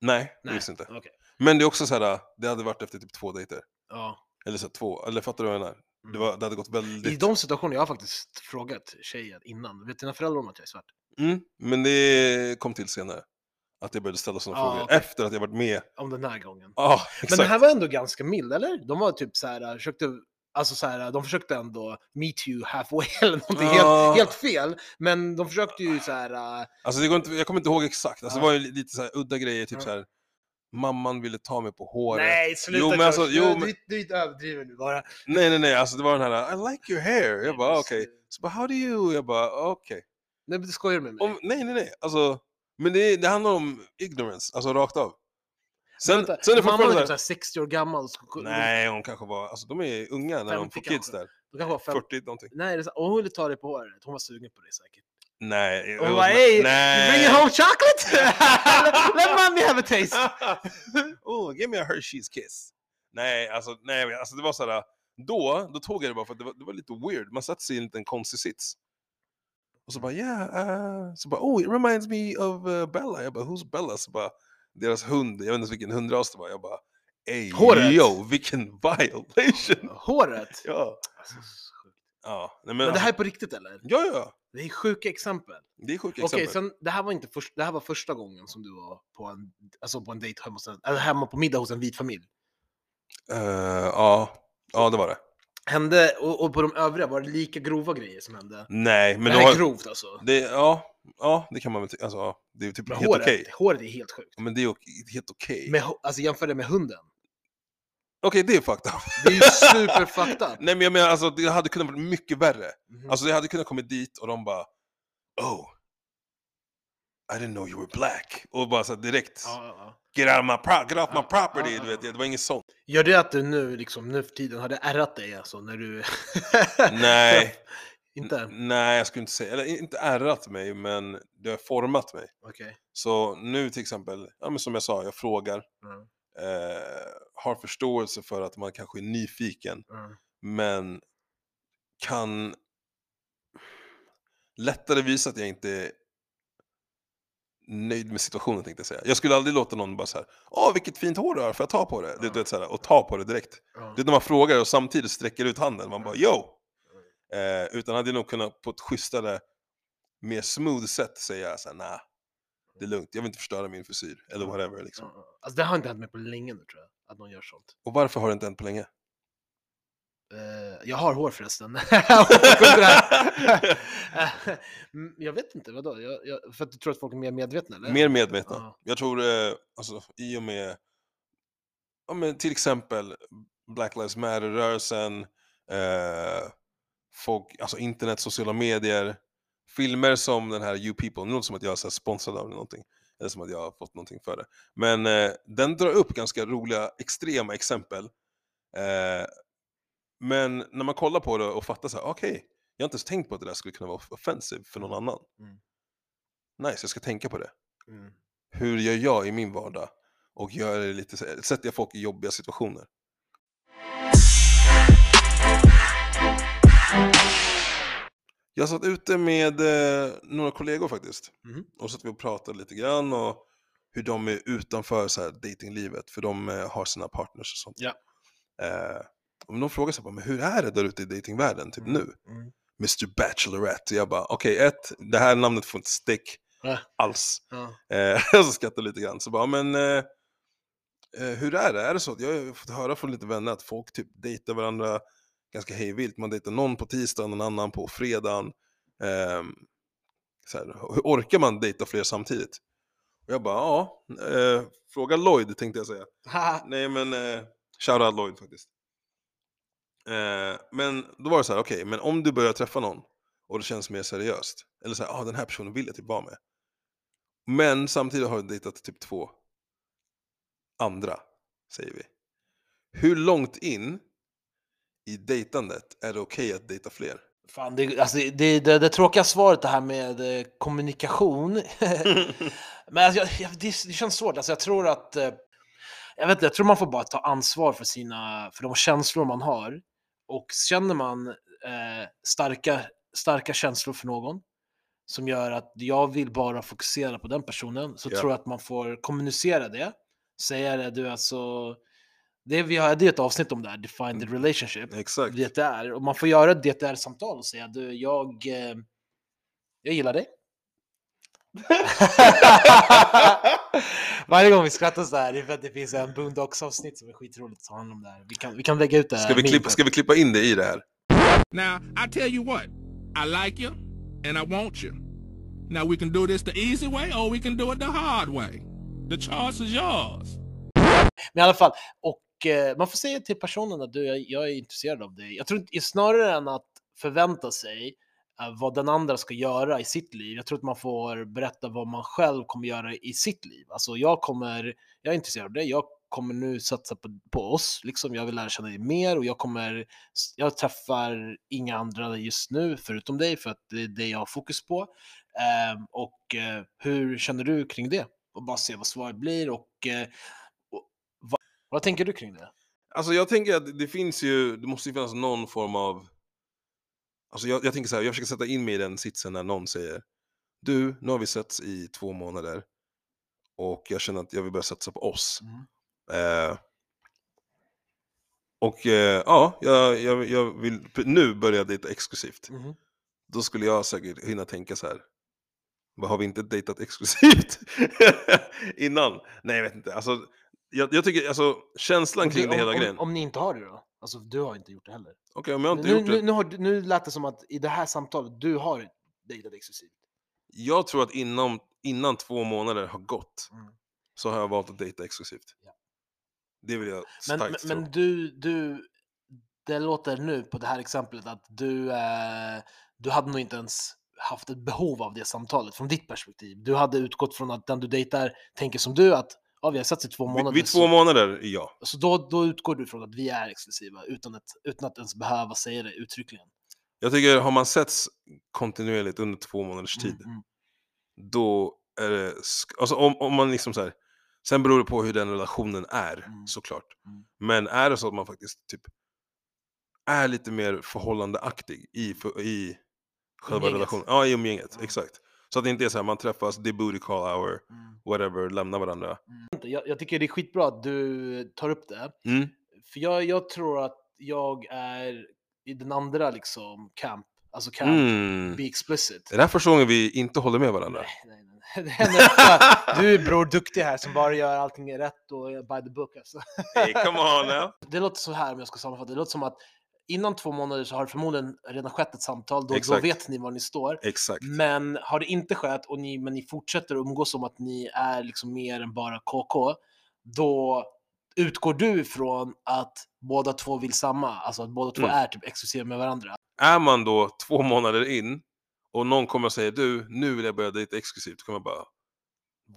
S2: Nej,
S1: Nej.
S2: visste inte.
S1: Okej.
S2: Men det är också så här, det hade varit efter typ två dejter.
S1: Ja.
S2: Eller så här, två, eller fattar du vad jag menar? Det, var, det hade gått
S1: I
S2: väldigt...
S1: de situationerna jag har faktiskt frågat tjejen innan, vet dina föräldrar om att jag är svart?
S2: Mm, men det kom till senare. Att jag började ställa sådana
S1: Ja,
S2: frågor.
S1: okej.
S2: Efter att jag varit med.
S1: Om den här gången.
S2: Ja,
S1: Men
S2: exakt.
S1: den här var ändå ganska mild, eller? De var typ så här, försökte, alltså så här, de försökte ändå meet you halfway eller någonting
S2: Ja.
S1: helt, helt fel. Men de försökte ju så här, äh,
S2: Alltså det går inte, jag kommer inte ihåg exakt. Alltså,
S1: Ja.
S2: Det var ju lite så här udda grejer, typ så här. Mamman ville ta mig på håret.
S1: nej sluta
S2: Jo, men alltså, jo,
S1: du,
S2: men-
S1: du, du överdriver nu bara.
S2: Nej, nej, nej. Alltså det var den här, I like your hair. Jag bara,
S1: Men
S2: okej.
S1: så-
S2: Så bara, how do you? Jag bara, okej.
S1: Nej men du skojar med mig.
S2: Om- Nej, nej, nej. Alltså, men det, det handlar om ignorance, alltså rakt av. Sen,
S1: Vänta,
S2: sen är det fortfarande
S1: typ
S2: så här,
S1: så här 60 år gammal. så-
S2: Nej, hon kanske var, alltså de är unga när de
S1: 50
S2: får kids
S1: kanske.
S2: där.
S1: De kanske var fem,
S2: 40 någonting.
S1: Nej, det är så, och hon ville ta dig på håret. Hon var sugen på det säkert.
S2: Nej.
S1: Hon bara hey,
S2: not-
S1: you
S2: nej.
S1: home chocolate? Let mommy have a taste.
S2: oh, give me a Hershey's kiss. Nej, alltså, nej, alltså det var såhär, då, då tog jag det bara för att det var, det var lite weird. Man satte sig i en liten konstig sits. Och så bara, yeah, uh, så bara, oh, it reminds me of uh, Bella. Jag bara, who's Bella? Så bara, deras hund, jag vet inte ens vilken hundras det var. Jag bara, ey,
S1: Håret.
S2: yo, vilken violation.
S1: Håret?
S2: ja.
S1: Alltså.
S2: Ja, nej, men,
S1: Men det här är på riktigt eller?
S2: ja, ja.
S1: Det är sjuka exempel.
S2: Det är sjuka
S1: Okej,
S2: exempel.
S1: sen, det, här var inte först, det här var första gången som du var på en, alltså på en dejt hemma, hos en, eller hemma på middag hos en vit familj.
S2: Eh, ja, ja, det var det.
S1: Hände, och, och på de övriga, var det lika grova grejer som hände?
S2: Nej, men
S1: Men
S2: det
S1: det
S2: var...
S1: är grovt alltså.
S2: Det, ja, ja, det kan man väl tycka. Alltså, det är typ
S1: Men
S2: helt
S1: håret,
S2: okej.
S1: håret är helt sjukt.
S2: Men det är helt okej.
S1: Ho- alltså jämför det med hunden.
S2: Okej, det är fucked up.
S1: Det är ju super fucked up.
S2: Nej men jag menar alltså, det hade kunnat vara mycket värre.
S1: Mhm.
S2: Alltså jag hade kunnat kommit dit och de bara Oh, I didn't know you were black. Och bara så här direkt,
S1: ja, ja, ja.
S2: get, out of my pro- get off my property, du vet. Det var inget sånt.
S1: Gör det att du nu, liksom, nu för tiden, hade ärrat dig alltså när du...
S2: Nej.
S1: inte?
S2: Nej, jag skulle inte säga, eller inte ärrat mig, men det har format mig.
S1: Okej.
S2: Så nu till exempel, ja, men som jag sa, jag frågar,
S1: Mm.
S2: eh, har förståelse för att man kanske är nyfiken,
S1: Mm.
S2: men kan lättare visa att jag inte nöjd med situationen tänkte jag säga. Jag skulle aldrig låta någon bara så här, åh vilket fint hår du har, får jag ta på det? Du vet, så här, och ta på det direkt.
S1: Ja.
S2: Det är när man frågar och samtidigt sträcker ut handen, man bara yo! Eh, utan hade jag nog kunnat på ett schysstare, mer smooth sätt säga så här, nah, det är lugnt, jag vill inte förstöra min frisyr, eller whatever liksom.
S1: Alltså det har inte hänt mig på länge nu tror jag, att någon gör sånt.
S2: Och varför har det inte hänt på länge?
S1: Eh, jag har hår förresten. Mm, jag vet inte, vadå? Jag, jag, för att du tror att folk är mer medvetna eller?
S2: Mer medvetna.
S1: Ja.
S2: Jag tror, eh, alltså, i och med, ja, men till exempel Black Lives Matter-rörelsen, eh, folk, alltså internet, sociala medier, filmer som den här You People, nu låter som att jag är så sponsrad av någonting, eller som att jag har fått någonting för det. Men eh, den drar upp ganska roliga, extrema exempel. Men när man kollar på det och fattar så här, okej, jag har inte ens tänkt på att det där skulle kunna vara offensive för någon annan.
S1: Mm.
S2: Nice, jag ska tänka på det
S1: Mm.
S2: hur gör jag i min vardag? Och gör det lite, sätter jag folk i jobbiga situationer? Jag satt ute med eh, några kollegor faktiskt.
S1: Mhm.
S2: Och satt vi och pratade lite grann och hur de är utanför så här datinglivet för de eh, har sina partners och sånt.
S1: Ja.
S2: Eh, och de frågar sig bara, men hur är det där ute i datingvärlden typ nu?
S1: Mm.
S2: Mr Bachelorette. Jag bara, okej, ett, det här namnet får inte stick
S1: Ja.
S2: alls.
S1: Ja.
S2: Eh, så skrattade lite grann. Så bara, men eh, eh, hur är det? Är det så att jag har fått höra från lite vänner att folk typ dejtar varandra ganska hejvilt. Man dejtar någon på tisdagen, någon annan på fredagen. Ehm, så här, hur orkar man dejta fler samtidigt? Och jag bara, ja, eh, fråga Lloyd tänkte jag säga. Nej men, eh, shoutout Lloyd faktiskt. Eh, men då var det så här, okej, men om du börjar träffa någon och det känns mer seriöst. Eller så här, ah, den här personen vill jag typ vara med. Men samtidigt har du dejtat typ två andra, säger vi. Hur långt in i dejtandet är det okej att dejta fler?
S1: Fan, det, alltså, det, det, det tråkiga svaret det här med eh, kommunikation. Men alltså, jag, jag, det, det känns svårt. Alltså, jag tror att eh, jag, vet, jag tror man får bara ta ansvar för, sina, för de känslor man har. Och känner man eh, starka, starka känslor för någon som gör att jag vill bara fokusera på den personen så
S2: Ja.
S1: tror jag att man får kommunicera det. Säga det, du alltså. Det, vi hade ett avsnitt om det här, define the relationship.
S2: Exakt.
S1: Det är. Och man får göra ett DTR-samtal och säga du, jag, eh, jag gillar dig. Varje gång vi skrattar så här, det är för att det finns en Boondocks-avsnitt som är skitroligt som handlar om det här. Vi kan, vi kan lägga ut det.
S2: Ska vi, klippa, ska vi klippa in det i det här?
S3: Now, I tell you what, I like you and I want you. Now, we can do this the easy way or we can do it the hard way. The choice is yours.
S1: Men i alla fall, och eh, man får säga till personen att du, jag, jag är intresserad av dig. Jag tror inte, snarare än att förvänta sig Eh, vad den andra ska göra i sitt liv. Jag tror att man får berätta vad man själv kommer göra i sitt liv. Alltså jag kommer, jag är intresserad av dig, jag kommer nu satsa på, på oss, liksom. jag vill lära känna dig mer och jag kommer, jag träffar inga andra just nu förutom dig för att det är det jag har fokus på. Eh, och eh, hur känner du kring det? Och bara se vad svaret blir och eh, vad tänker du kring det?
S2: Alltså jag tänker att det finns ju, det måste ju finnas någon form av... Alltså jag, jag tänker så här, jag försöker sätta in mig i den sitsen när någon säger Du, nu har vi setts i två månader och jag känner att jag vill börja satsa på oss. Eh, och eh, ja, jag, jag, jag vill nu börja dejta exklusivt.
S1: Mhm.
S2: då skulle jag säkert hinna tänka så här. Vad har vi inte dejtat exklusivt innan? Nej, jag vet inte. Alltså, jag, jag tycker alltså känslan
S1: Om
S2: kring
S1: du-
S2: det
S1: om,
S2: hela
S1: om,
S2: grejen.
S1: Om ni inte har det då? Alltså du har inte gjort det heller.
S2: Okej, om jag inte
S1: Nu,
S2: gjort det.
S1: nu, har, nu lät det som att i det här samtalet, du har dejtat exklusivt.
S2: Jag tror att inom, innan två månader har gått
S1: Mm.
S2: så har jag valt att dejta exklusivt.
S1: Ja.
S2: Det vill jag
S1: Men,
S2: starkt
S1: men,
S2: tro.
S1: men du, du, det låter nu på det här exemplet att du, eh, du hade nog inte ens haft ett behov av det samtalet från ditt perspektiv. Du hade utgått från att den du dejtar tänker som du, att ja, vi har sett i två
S2: Vid,
S1: månader.
S2: vid två
S1: så,
S2: månader, ja.
S1: så då, då utgår du från att vi är exklusiva utan att, utan att ens behöva säga det uttryckligen.
S2: Jag tycker, har man setts kontinuerligt under två månaders tid,
S1: Mm, mm.
S2: då är det... Alltså om, om man liksom så här, Sen beror det på hur den relationen är,
S1: Mm.
S2: såklart.
S1: Mm.
S2: Men är det så att man faktiskt typ är lite mer förhållandeaktig i, för, i själva
S1: Umgänget.
S2: relationen. Ja, i umgänget.
S1: Mm.
S2: Exakt. Så att det inte är så här, man träffas, det är booty call hour,
S1: Mm.
S2: whatever, lämnar varandra.
S1: Jag, jag tycker det är skitbra att du tar upp det.
S2: Mm.
S1: För jag, jag tror att jag är i den andra liksom camp. Alltså camp,
S2: Mm.
S1: be explicit.
S2: Är det här första gången vi inte håller med varandra?
S1: Nej, nej, nej. Det händer ofta. Du är bror duktig här som bara gör allting rätt och by the book alltså.
S2: Hey, come on now!
S1: Det låter så här om jag ska sammanfatta. Det låter som att innan två månader så har det förmodligen redan skett ett samtal. Då, då vet ni var ni står.
S2: Exakt.
S1: Men har det inte skett och ni, men ni fortsätter umgås som att ni är liksom mer än bara KK, då utgår du ifrån att båda två vill samma, alltså att båda två
S2: Mm.
S1: är typ exklusiva med varandra.
S2: Är man då två månader in och någon kommer och säger du, nu vill jag börja dejta exklusivt, då kommer jag bara,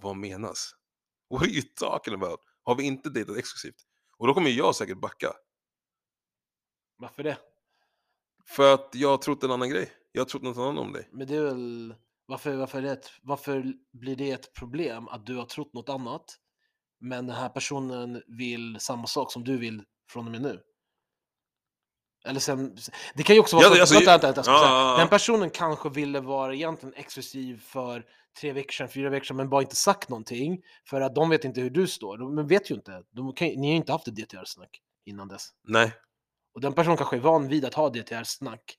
S2: vad menas? What are you talking about? Har vi inte dejtat exklusivt? Och då kommer jag säkert backa.
S1: Varför det?
S2: För att jag har trott en annan grej. Jag har trott något annat om dig.
S1: Men det är väl, varför, varför, är det varför blir det ett problem att du har trott något annat, men den här personen vill samma sak som du vill från och med nu? Eller sen, det kan ju också vara
S2: Ja,
S1: så,
S2: alltså,
S1: vänta,
S2: ja, ja.
S1: den personen kanske ville vara egentligen exklusiv för tre veckor sedan, fyra veckor sedan, men bara inte sagt någonting, för att de vet inte hur du står. De vet ju inte, de kan, ni har ju inte haft ett DTR-snack innan dess.
S2: Nej.
S1: Och den personen kanske är van vid att ha DTR-snack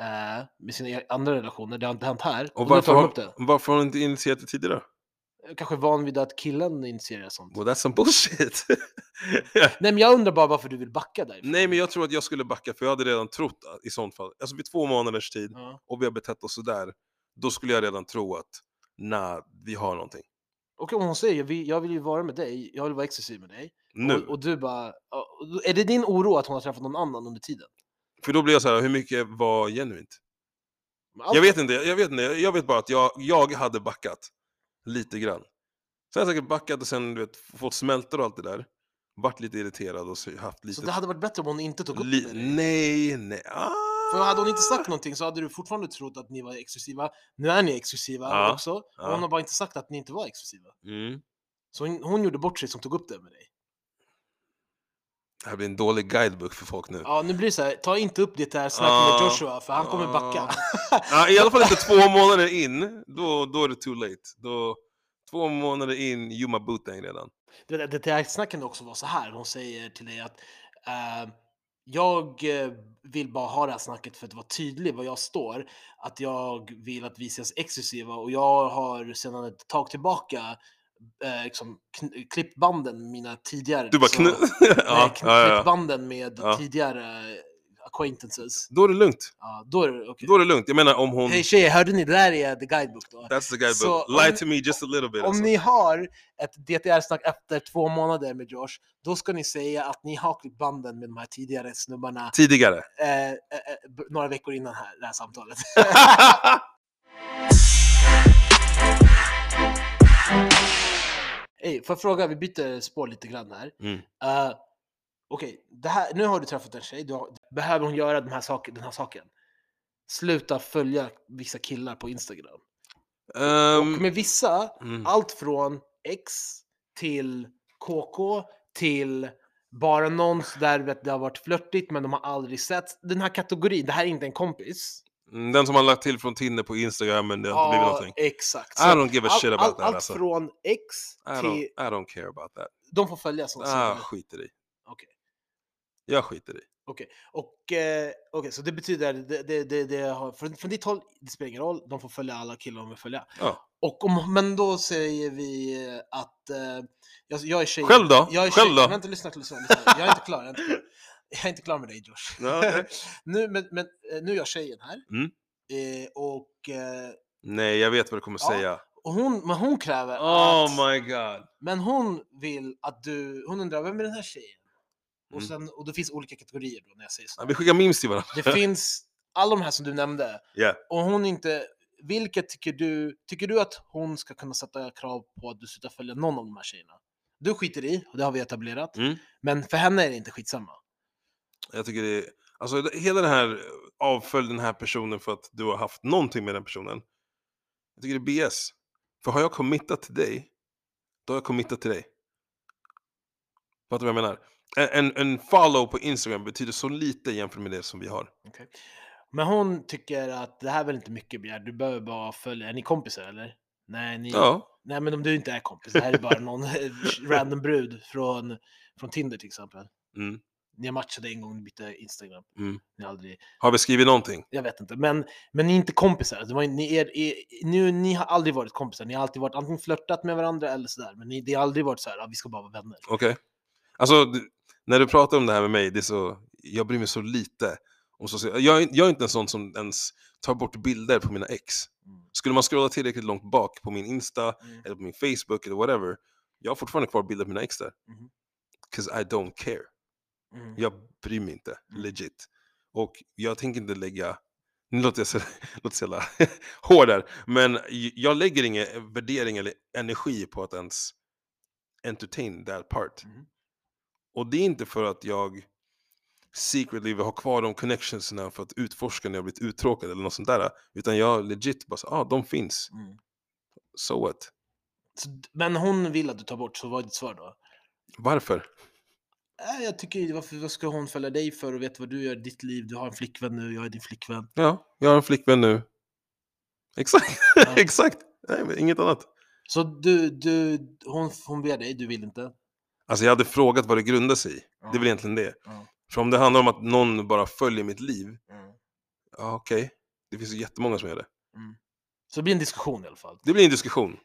S1: eh, med sina e- andra relationer, det har inte hänt här.
S2: Och
S1: då
S2: varför har,
S1: det.
S2: varför har du inte initierat det tidigare?
S1: Kanske van vid att killen initierar sånt.
S2: Well, that's some bullshit.
S1: Nej men jag undrar bara varför du vill backa därifrån.
S2: Nej, men jag tror att jag skulle backa, för jag hade redan trott att, i sånt fall, alltså vid två månaders tid,
S1: Ja.
S2: och vi har betett oss sådär, då skulle jag redan tro att, nah, vi har någonting.
S1: Och om hon säger jag vill, jag vill ju vara med dig, jag vill vara exklusiv med dig.
S2: Nu.
S1: Och, och du bara, och är det din oro att hon har träffat någon annan under tiden?
S2: För då blir jag så här, hur mycket var genuint?
S1: Allt-
S2: Jag vet inte, jag vet inte, jag vet bara att jag, jag hade backat. Lite grann. Sen har jag säkert backat och sen du vet, fått smältor och allt det där. Varit lite irriterad och haft lite...
S1: Så det hade varit bättre om hon inte tog upp
S2: li,
S1: det
S2: nej, nej. Ah.
S1: För hade hon inte sagt någonting så hade du fortfarande trott att ni var exklusiva. Nu är ni exklusiva
S2: Ja,
S1: också. Och
S2: ja.
S1: hon har bara inte sagt att ni inte var exklusiva.
S2: Mm.
S1: Så hon, hon gjorde bort sig som tog upp det med dig.
S2: Det här blir en dålig guidebook för folk nu.
S1: Ja, nu blir det så här, ta inte upp det här snacket med
S2: Ja,
S1: Joshua för han kommer backa.
S2: Ja, I alla fall inte två månader in, då, då är det too late. Då, två månader in, you my bootang redan.
S1: Det, det, här snacket kan också vara så här. Hon säger till dig att eh, jag eh, vill bara ha det här snacket för att vara tydlig var jag står. Att jag vill att vi ses exklusiva och jag har sedan ett tag tillbaka eh, liksom, kn- klippt banden med mina tidigare.
S2: Du bara
S1: så-. Nej,
S2: ja,
S1: kn-
S2: ja,
S1: klippt
S2: ja.
S1: banden med
S2: Ja.
S1: tidigare acquaintances.
S2: Då är det lugnt.
S1: Ja, då är det okej.
S2: Då är det lugnt. Jag menar om hon...
S1: Hej tjejer, hörde ni? Det där är the guidebook då.
S2: That's the guidebook.
S1: Så
S2: Lie
S1: om-
S2: to me just a little bit.
S1: Om
S2: alltså.
S1: ni har ett DTR-snack efter två månader med Josh, då ska ni säga att ni har klippt banden med de här tidigare snubbarna
S2: Tidigare.
S1: eh, eh, eh, några veckor innan här, det här samtalet. Ey, får jag fråga, vi byter spår lite grann här.
S2: Mm.
S1: Uh, Okej, det här- nu har du träffat en tjej, har, behöver hon göra den här, saken, den här saken? Sluta följa vissa killar på Instagram.
S2: Ehm,
S1: Och med vissa,
S2: mm.
S1: allt från X till KK till bara någon där vet, det har varit flörtigt men de har aldrig sett. Den här kategorin, det här är inte en kompis.
S2: Mm, Den som har lagt till från Tinder på Instagram men det har inte blivit någonting.
S1: exakt.
S2: I don't give a
S1: all-
S2: shit
S1: all-
S2: about that
S1: Allt
S2: alltså.
S1: från X
S2: I
S1: till...
S2: don't, I don't care about that.
S1: De får följa som
S2: Ah,
S1: ah,
S2: skiter i.
S1: Okej.
S2: Jag skiter i.
S1: Och eh, okej, så det betyder, det, det, det, det har, från, från ditt håll, det spelar ingen roll, de får följa alla killar de vill följa.
S2: Ja.
S1: Och om, men då säger vi att, eh, jag, jag är tjej.
S2: Själv då?
S1: Jag är
S2: Själv
S1: tjej,
S2: då?
S1: Vänta, lyssna, lyssna, lyssna. Jag är inte klar, jag är inte klar. Jag är inte klar med dig Josh.
S2: Ja, okej.
S1: nu, men, men eh, nu är jag tjejen här.
S2: Mm.
S1: Eh, och, eh,
S2: Nej, jag vet vad du kommer
S1: Ja.
S2: säga.
S1: och hon, men hon kräver
S2: Oh
S1: att,
S2: my god.
S1: men hon vill att du, hon undrar vem är den här tjejen? Och,
S2: Mm.
S1: sen, och det finns olika kategorier då när jag säger så.
S2: Ja, vi skickar memes till varandra.
S1: Det finns alla de här som du nämnde.
S2: Ja.
S1: Och hon inte, vilket tycker du, tycker du att hon ska kunna sätta krav på att du slutar följa någon av de här tjejerna? Du skiter i, och det har vi etablerat.
S2: Mm.
S1: Men för henne är det inte skitsamma.
S2: Jag tycker det är, alltså hela den här avfölj den här personen för att du har haft någonting med den personen. Jag tycker det är BS. För har jag committat till dig, då har jag committat till dig. Fattar du vad jag menar? En, en, follow på Instagram betyder så lite jämfört med det som vi har.
S1: Men hon tycker att det här är väl inte mycket begärt, du behöver bara följa, är ni kompisar eller? Nej, ni,
S2: Ja,
S1: nej men om du inte är kompis, det här är bara någon random brud från, från Tinder till exempel.
S2: mm,
S1: Ni har matchat en gång, ni bytte Instagram.
S2: mm.
S1: Ni har aldrig,
S2: Har vi skrivit någonting?
S1: jag vet inte, men, men ni är inte kompisar. Det var, ni, är, är, nu, ni har aldrig varit kompisar, ni har alltid varit antingen flörtat med varandra eller sådär, men ni, det har aldrig varit så här, ah, vi ska bara vara vänner.
S2: Okej. Alltså, du, när du pratar om det här med mig, det är så, jag bryr mig så lite. Om social, jag, är- jag är inte en sån som ens tar bort bilder på mina ex.
S1: Mm.
S2: Skulle man scrolla tillräckligt långt bak på min Insta,
S1: Mm.
S2: eller på min Facebook eller whatever, jag har fortfarande kvar bilder på mina ex där.
S1: Mhm.
S2: 'Cause I don't care.
S1: Mm.
S2: Jag bryr mig inte,
S1: Mm.
S2: legit. Och jag tänker inte lägga, nu låter jag så, låter så jävla hård där, men jag lägger ingen värdering eller energi på att ens entertain that part.
S1: Mhm.
S2: Och det är inte för att jag secretly vill ha kvar de connectionsna för att utforska när jag blivit uttråkad eller något sånt där. Utan jag legit bara, så, ah, de finns.
S1: Mm.
S2: So what?
S1: Men hon vill att du tar bort, så vad är ditt svar då?
S2: Varför?
S1: Äh, jag tycker, varför vad ska hon följa dig för och veta vad du gör i ditt liv? Du har en flickvän nu, jag är din flickvän.
S2: Ja, jag har en flickvän nu. Exakt,
S1: Ja.
S2: exakt. Nej, inget annat.
S1: Så du, du, hon, hon ber dig, du vill inte?
S2: Alltså jag hade frågat vad det grundar sig i. Det är väl egentligen det.
S1: Ja.
S2: För om det handlar om att någon bara följer mitt liv,
S1: Mm.
S2: ja okej. Det finns ju jättemånga som gör det.
S1: Så det blir en diskussion i alla fall.
S2: Det blir en diskussion.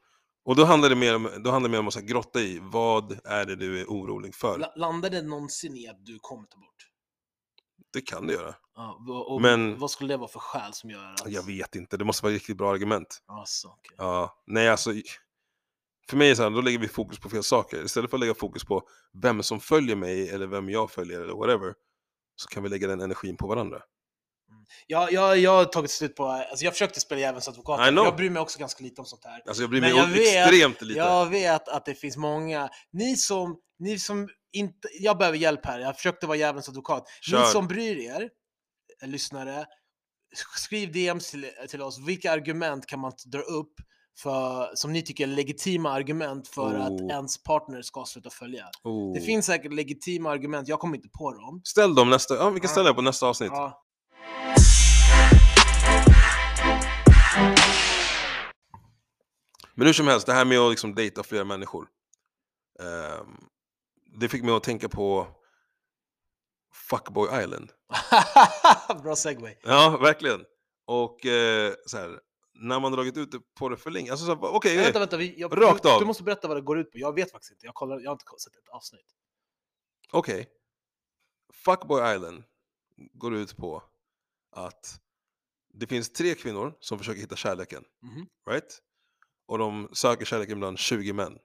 S2: Och då handlar det mer om, då handlar det mer om att så här grotta i, vad är det du är orolig för?
S1: La- Landar det någonsin i att du kommer ta bort?
S2: Det kan det göra.
S1: Ja, och, och
S2: Men-
S1: vad skulle det vara för skäl som gör att...
S2: Jag vet inte, det måste vara ett riktigt bra argument.
S1: Alltså, okej.
S2: Ja, nej alltså. För mig är det så här, då lägger vi fokus på fel saker. Istället för att lägga fokus på vem som följer mig eller vem jag följer eller whatever. Så kan vi lägga den energin på varandra.
S1: Jag, jag, jag har tagit slut på... Alltså jag försökte spela djävulens advokat. Jag bryr mig också ganska lite om sånt här.
S2: Alltså jag bryr
S1: Men
S2: mig
S1: jag vet-
S2: extremt lite.
S1: Jag vet att det finns många, ni som, ni som inte, jag behöver hjälp här, jag försökte vara djävulens advokat. Ni
S2: Kör.
S1: som bryr er, eh, lyssnare, skriv DMs till, till oss, vilka argument kan man dra upp för, som ni tycker är legitima argument för
S2: Oh.
S1: att ens partner ska sluta följa?
S2: Oh.
S1: Det finns säkert legitima argument, jag kommer inte på dem.
S2: Ställ dem nästa, ja vi kan ställa det på nästa avsnitt.
S1: Ja.
S2: Men hur som helst, det här med att liksom dejta flera människor. ehm, det fick mig att tänka på Fuckboy Island.
S1: Bra segway.
S2: Ja, verkligen. Och eh, så här, när man dragit ut det på det för länge, alltså så här, okej,
S1: Vänta, vänta, vi, jag,
S2: Rakt
S1: du,
S2: av.
S1: du måste berätta vad det går ut på. Jag vet faktiskt inte, jag, kollar, jag har inte sett ett avsnitt.
S2: okej. Fuckboy Island går ut på att det finns tre kvinnor som försöker hitta kärleken,
S1: Mhm,
S2: right? Och de söker kärleken bland 20 män.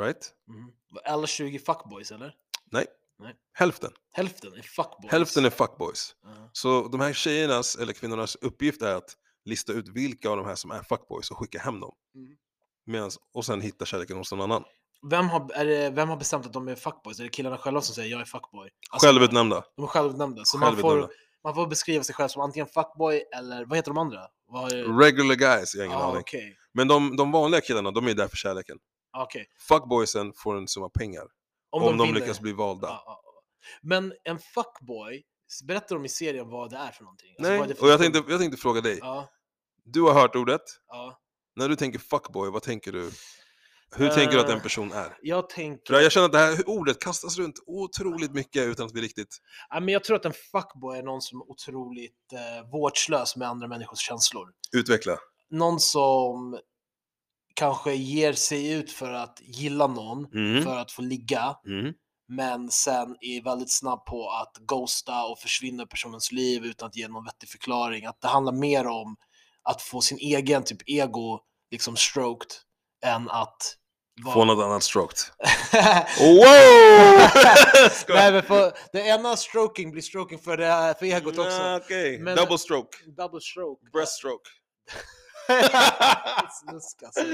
S2: Right?
S1: mhm. Alla 20 fuckboys eller?
S2: Nej.
S1: Nej.
S2: Hälften.
S1: Hälften är fuckboys.
S2: Hälften är fuckboys.
S1: Ja.
S2: Så de här tjejernas, eller kvinnornas uppgift är att lista ut vilka av de här som är fuckboys och skicka hem dem.
S1: Mm.
S2: Medans, och sen hitta kärleken hos någon annan.
S1: Vem, har, det, vem har bestämt att de är fuckboys? Är det killarna själva som säger jag är fuckboy? Alltså,
S2: Självutnämnda.
S1: De är självutnämnda. Så man
S2: Självutnämnda.
S1: får, man får beskriva sig själv som antingen fuckboy eller vad heter de andra? Är,
S2: Regular guys, jag har ingen
S1: ah,
S2: aning.
S1: okej.
S2: Men de, de vanliga killarna, de är där för kärleken.
S1: Ah, okej.
S2: Fuckboysen får en summa pengar.
S1: Om,
S2: Om, de,
S1: vinner.
S2: lyckas bli valda.
S1: Ja, ja, ja. Men en fuckboy, berättar de i serien vad det är för någonting? Alltså,
S2: Nej,
S1: det för
S2: och jag tänkte, jag tänkte fråga dig.
S1: Ja,
S2: Du har hört ordet. När du tänker fuckboy, vad tänker du? Hur tänker du att
S1: Eh,
S2: en person är?
S1: Jag tänker...
S2: Jag känner att det här ordet kastas runt otroligt mycket utan att vi riktigt...
S1: Ja, men jag tror att en fuckboy är någon som är otroligt eh, vårdslös med andra människors känslor.
S2: Utveckla.
S1: Någon som kanske ger sig ut för att gilla någon,
S2: Mm.
S1: för att få ligga,
S2: Mm.
S1: men sen är väldigt snabb på att ghosta och försvinna personens liv utan att ge någon vettig förklaring. Att det handlar mer om att få sin egen typ ego liksom stroked än att
S2: Få något annat stroked. Wow!
S1: Nej men för, det ena stroking blir stroking för, det, för egot också.
S2: Ah, Okej,
S1: Men-
S2: double stroke.
S1: Double stroke.
S2: Breaststroke.
S1: Snusk alltså.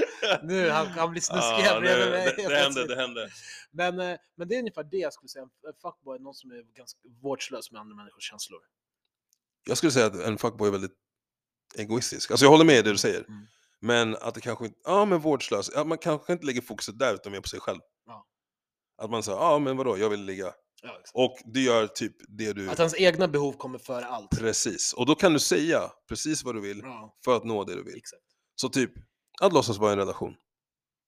S1: Nu, han, han blir snuskig
S2: Ah,
S1: här bredvid
S2: det,
S1: mig.
S2: det, det hände, det hände.
S1: Men, eh, men det är ungefär det jag skulle säga. En fuckboy är någon som är ganska vårdslös med andra människors känslor.
S2: Jag skulle säga att en fuckboy är väldigt egoistisk. Alltså jag håller med i det du säger.
S1: Mm.
S2: Men att det kanske inte, ja men vårdslös, ja, man kanske inte lägger fokuset där utan mer på sig själv.
S1: Ja.
S2: Att man säger, ja men vadå, jag vill ligga.
S1: Ja.
S2: Och du gör typ det du...
S1: Att hans egna behov kommer före allt.
S2: Precis. Och då kan du säga precis vad du vill
S1: Ja,
S2: för att nå det du vill.
S1: exakt.
S2: Så typ, att låtsas vara i en relation.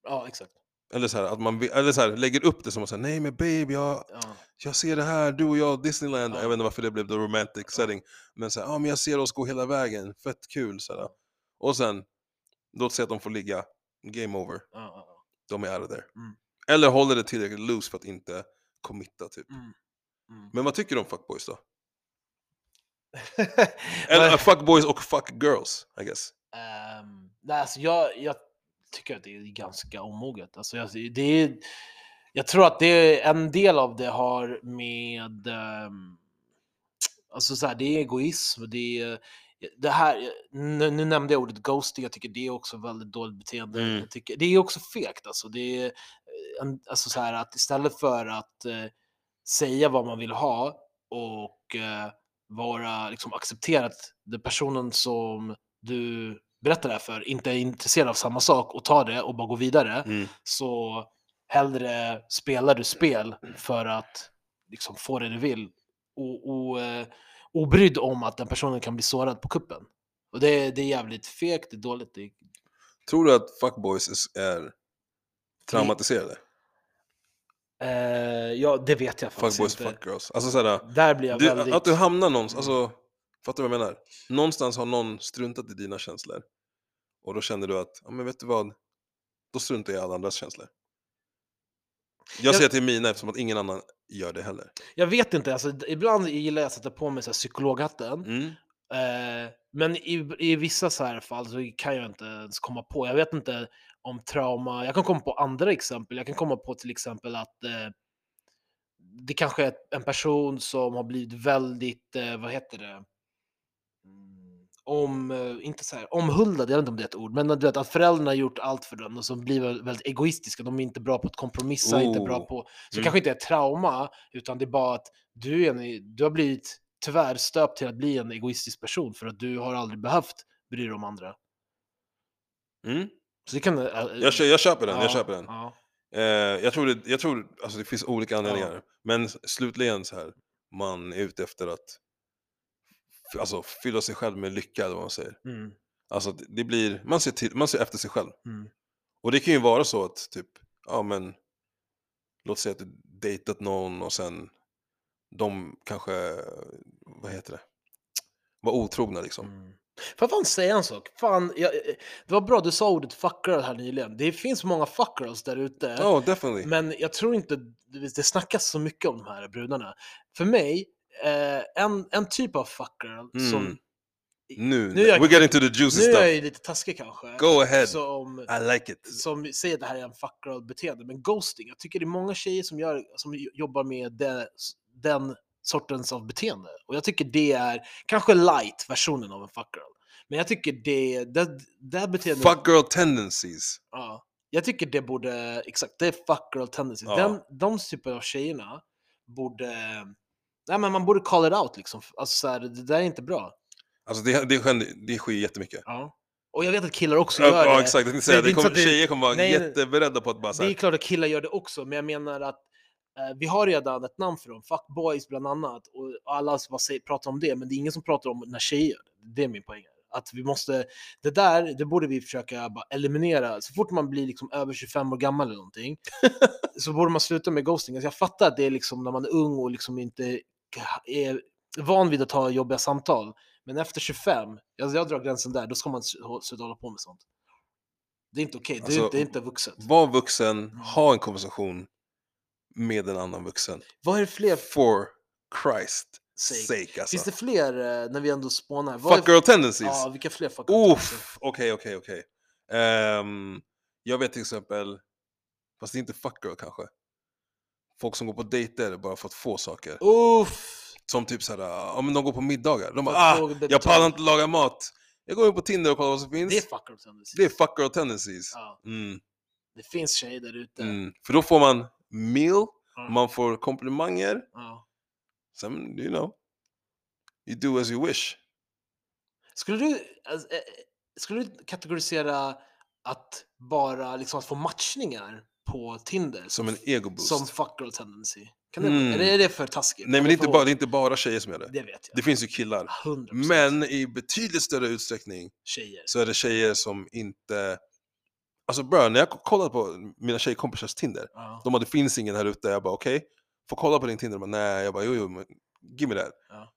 S1: Ja, exakt.
S2: Eller så här, att man eller så här, lägger upp det som att säga, nej men babe, jag,
S1: Ja.
S2: jag ser det här, du och jag, Disneyland.
S1: Ja.
S2: Jag vet inte varför det blev the romantic setting. Men så här, ja men jag ser oss gå hela vägen, fett kul. Så här. Och sen, låt säga att de får ligga, game over,
S1: ja, ja.
S2: de är out of there.
S1: Mm.
S2: Eller håller det tillräckligt loose för att inte committa typ.
S1: Mm. Mm.
S2: Men vad tycker du om fuckboys då? Eller uh, fuckboys och fuckgirls, I guess.
S1: Ehm, nej, alltså jag, jag tycker att det är ganska omoget. Alltså jag, det är, jag tror att det är, en del av det har med... ehm, alltså så här, det är egoism. Det, är, det här, nu, nu nämnde jag ordet ghosting, jag tycker det är också väldigt dåligt beteende.
S2: Mm.
S1: Jag tycker, det är också fegt. Alltså, det är, eh, alltså så här, att istället för att eh, säga vad man vill ha och eh, vara liksom, acceptera att den personen som du berättar det här för inte är intresserad av samma sak och tar det och bara går vidare
S2: Mm.
S1: så hellre spelar du spel för att liksom, få det du vill och, och, eh, obrydd om att den personen kan bli sårad på kuppen. Och det, är- det är jävligt fegt, det är dåligt. Det är,
S2: Tror du att fuckboys är- traumatiserade?
S1: eh, ja, det vet jag faktiskt
S2: Fuckboys,
S1: inte.
S2: fuckgirls. Alltså såhär,
S1: Där blir jag
S2: du,
S1: väldigt...
S2: att du hamnar någonstans, alltså, fattar du vad jag menar? Någonstans har någon struntat i dina känslor. Och då känner du att, ja men vet du vad? Då struntar jag i alla andras känslor. Jag
S1: Jag-
S2: säger till mina eftersom att ingen annan gör det heller.
S1: Jag vet inte, alltså, ibland gillar jag att sätta på mig så här, psykologhatten.
S2: Mm.
S1: Eh, men i, i vissa så här fall så kan jag inte ens komma på. Jag vet inte om trauma. Jag kan komma på andra exempel. Jag kan komma på till exempel att eh, det kanske är en person som har blivit väldigt, eh, vad heter det? Om, eh, inte så här, omhuldad, jag vet inte om det är ett ord, men du vet att föräldrarna har gjort allt för den och så blir väl väldigt egoistiska. De är inte bra på att kompromissa, inte bra
S2: Oh.
S1: på... Så
S2: Mm.
S1: kanske inte är trauma, utan det är bara att du, är en, du har blivit tyvärr stöpt till att bli en egoistisk person för att du har aldrig behövt bry dig om andra.
S2: Mm.
S1: Så det kan... äh,
S2: Jag, jag köper den, jag köper den.
S1: Ja,
S2: Eh, jag tror, det, jag tror alltså det finns olika anledningar. Men s- slutligen så här, man är ute efter att alltså, fylla sig själv med lycka, eller vad man säger.
S1: mm,
S2: Alltså det, blir, man ser, till, man ser efter sig själv.
S1: mm,
S2: Och det kan ju vara så att typ, ja men, låt säga att du dejtat någon och sen de kanske, vad heter det, var otrogna liksom.
S1: mm. Får jag fan säga en sak? Fan, jag, eh, det var bra du sa ordet fuckgirl här nyligen. Det finns många fuckgirls där ute.
S2: Ja, oh, definitely.
S1: Men jag tror inte det det snackas så mycket om de här brudarna. För mig, eh, en, en typ av fuckgirl som...
S2: Mm. Nu,
S1: nu är jag-
S2: we're getting to the juicy
S1: Nu är jag
S2: stuff.
S1: ju lite taskig kanske.
S2: Go ahead.
S1: Som,
S2: I like it.
S1: som säger att det här är en fuckgirl-beteende. Men ghosting, jag tycker det är många tjejer som, gör, som jobbar med det, den sortens av beteende. Och jag tycker det är kanske light-versionen av en fuckgirl. Men jag tycker det, det, det här beteendet...
S2: Fuck girl tendencies.
S1: Ja, jag tycker det borde, exakt, det är fuckgirl tendencies.
S2: Ja.
S1: Den, de typer av tjejerna borde, nej men man borde call it out liksom. Alltså så här, det där är inte bra.
S2: Alltså det, det, sker, det sker jättemycket.
S1: Ja. Och jag vet att killar också
S2: Ja,
S1: gör
S2: ja
S1: det.
S2: exakt,
S1: Det
S2: det
S1: så
S2: kommer,
S1: det-
S2: tjejer kommer vara
S1: Nej,
S2: jätteberedda på att bara
S1: Det är klart att killar gör det också, men jag menar att eh, vi har redan ett namn för dem, fuckboys bland annat, och alla bara säger, pratar om det, men det är ingen som pratar om när tjejer gör det. Det är min poäng. Att vi måste, det där, det borde vi försöka bara eliminera. Så fort man blir liksom över 25 år gammal eller någonting, så borde man sluta med ghosting. Alltså jag fattar att det är liksom när man är ung och liksom inte är van vid att ta jobbiga samtal. Men efter 25, alltså jag drar gränsen där, då ska man sluta hålla på med sånt. Det är inte okej, det, är
S2: Alltså,
S1: inte- det är inte vuxet.
S2: Var vuxen, ha en konversation med en annan vuxen.
S1: Vad är det fler
S2: For Christ
S1: sake?
S2: sake alltså.
S1: Finns det fler eh, när vi ändå spånar?
S2: Fuck
S1: är,
S2: girl tendencies?
S1: Ja, vilka fler fuck girl tendencies?
S2: Uff, okej, okej, okej. Ehm, Jag vet till exempel, fast det är inte fuck girl kanske. Folk som går på dejter bara för att få saker.
S1: Uff!
S2: Som typ såhär, ja men de går på middagar. De bara, ah, jag pallar inte laga mat. Jag går in på Tinder och kollar vad som finns.
S1: Det är fuck girl tendencies.
S2: Det är fuck girl tendencies.
S1: Ja,
S2: Mm,
S1: det finns tjejer där ute.
S2: mm. För då får man meal,
S1: Ja,
S2: man får komplimanger.
S1: ja.
S2: Sen, you know, you do as you wish.
S1: Skulle du, alltså, eh, skulle du kategorisera att bara liksom att få matchningar på Tinder
S2: Som en egoboost.
S1: som fuck girl tendency? Kan det,
S2: Mm.
S1: är, det, är det för taskigt?
S2: Nej men det är, inte bara, det är inte bara tjejer som gör det.
S1: Det vet jag.
S2: Det finns ju killar.
S1: 100%
S2: Men i betydligt större utsträckning
S1: tjejer.
S2: så är det tjejer som inte... Alltså bro, när jag kollade på mina tjejkompisars Tinder,
S1: Ja.
S2: de hade finns ingen här ute, jag bara okej, får kolla på din Tinder? De bara, nej, jag bara jo jo, men give me that.
S1: Ja.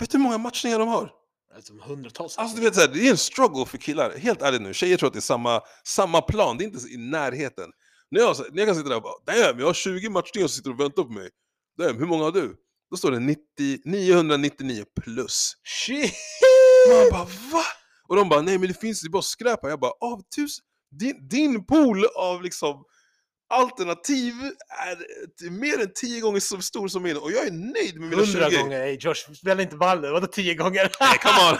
S2: Vet du hur många matchningar de har?
S1: Alltså, hundratals.
S2: Alltså du vet, så här, det är en struggle för killar, helt ärligt nu, tjejer tror att det är samma, samma plan, det är inte i närheten. När jag, när jag kan sitta där och bara, damn, jag har 20 matchningar som sitter och väntar på mig. Damn, hur många har du? Då står det 90, 999 plus.
S1: Shit!
S2: Man bara va? Och de bara nej men det finns, det är bara skräp här. Jag bara av tusen, din, din pool av liksom alternativ är mer än tio gånger så stor som min och jag är nöjd med mina 20.
S1: Hundra gånger, ey Josh, spela inte ball nu. Vadå tio gånger?
S2: Nej, come on.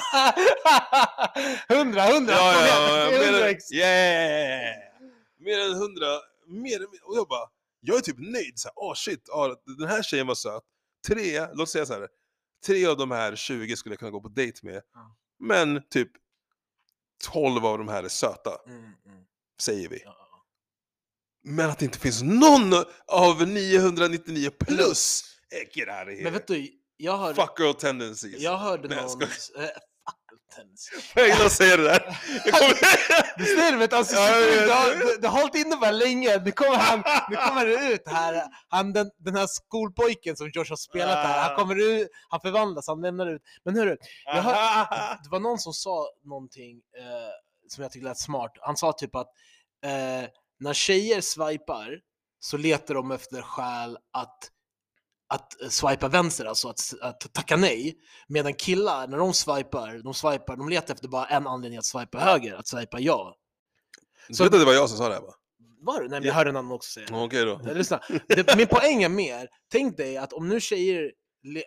S1: Hundra, hundra!
S2: Ja,
S1: kom
S2: ja, ja,
S1: det är
S2: mer,
S1: hundra
S2: än, yeah. mer än hundra, mer och jag bara, jag är typ nöjd. Så här, oh shit, ah, den här tjejen var söt. Tre, låt säga så här, tre av de här 20 skulle jag kunna gå på dejt med.
S1: Ja.
S2: Men typ 12 av de här är söta,
S1: Mm, mm.
S2: säger vi.
S1: Ja.
S2: Men att det inte finns någon av 999 plus, here.
S1: Men vet du, jag hörde,
S2: Fuck girl tendencies.
S1: jag hörde
S2: Nej, jag
S1: någon... eh, tendency.
S2: Jag gillar att säga det där. Jag kommer...
S1: Du ser det, vet alltså,
S2: Ja,
S1: du, har, du, du har hållit inne bara länge, nu kommer han, nu kommer det ut här, han, den, den här skolpojken som Josh har spelat här, han
S2: Ah.
S1: kommer ut, han förvandlas, han lämnar ut. Men hörru, jag hör, det var någon som sa någonting eh, som jag tyckte lät smart. Han sa typ att eh, när tjejer swipar så letar de efter skäl att att eh, swipa vänster, alltså att, att tacka nej. Medan killar, när de swipar, de swipar, de letar efter bara en anledning att swipa höger, att swipa ja.
S2: Så
S1: Så-
S2: vet du att det var jag som sa det här va?
S1: Var det? Nej, men
S2: Ja.
S1: jag hörde en annan också säga det.
S2: Okej då.
S1: Lyssna, det, min poäng är mer, tänk dig att om nu tjejer,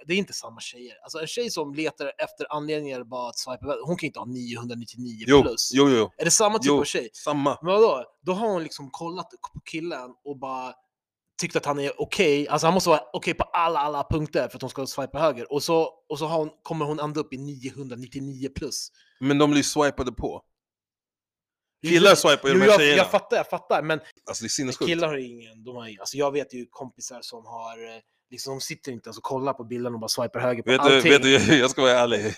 S1: det är inte samma tjejer, alltså en tjej som letar efter anledningar bara att swipa vänster, hon kan inte ha 999
S2: Jo,
S1: plus.
S2: jo, jo.
S1: Är det samma typ
S2: Jo.
S1: av tjej?
S2: Samma.
S1: Men vadå? Då har hon liksom kollat på killen och bara tyckt att han är okej, alltså han måste vara okej på alla, alla punkter för att hon ska swipa höger. Och så, och så hon, kommer hon ända upp i 999 plus.
S2: Men de blir swipade på. Killar swipar ju de här
S1: jag,
S2: tjejerna.
S1: jag fattar, jag fattar, men
S2: Alltså det är sinnessjukt.
S1: killar har ingen, de har, alltså jag vet ju kompisar som har, eh, liksom de sitter inte ens och kollar på bilden och bara swipar höger på
S2: Vet du,
S1: allting.
S2: vet du, jag ska vara ärlig.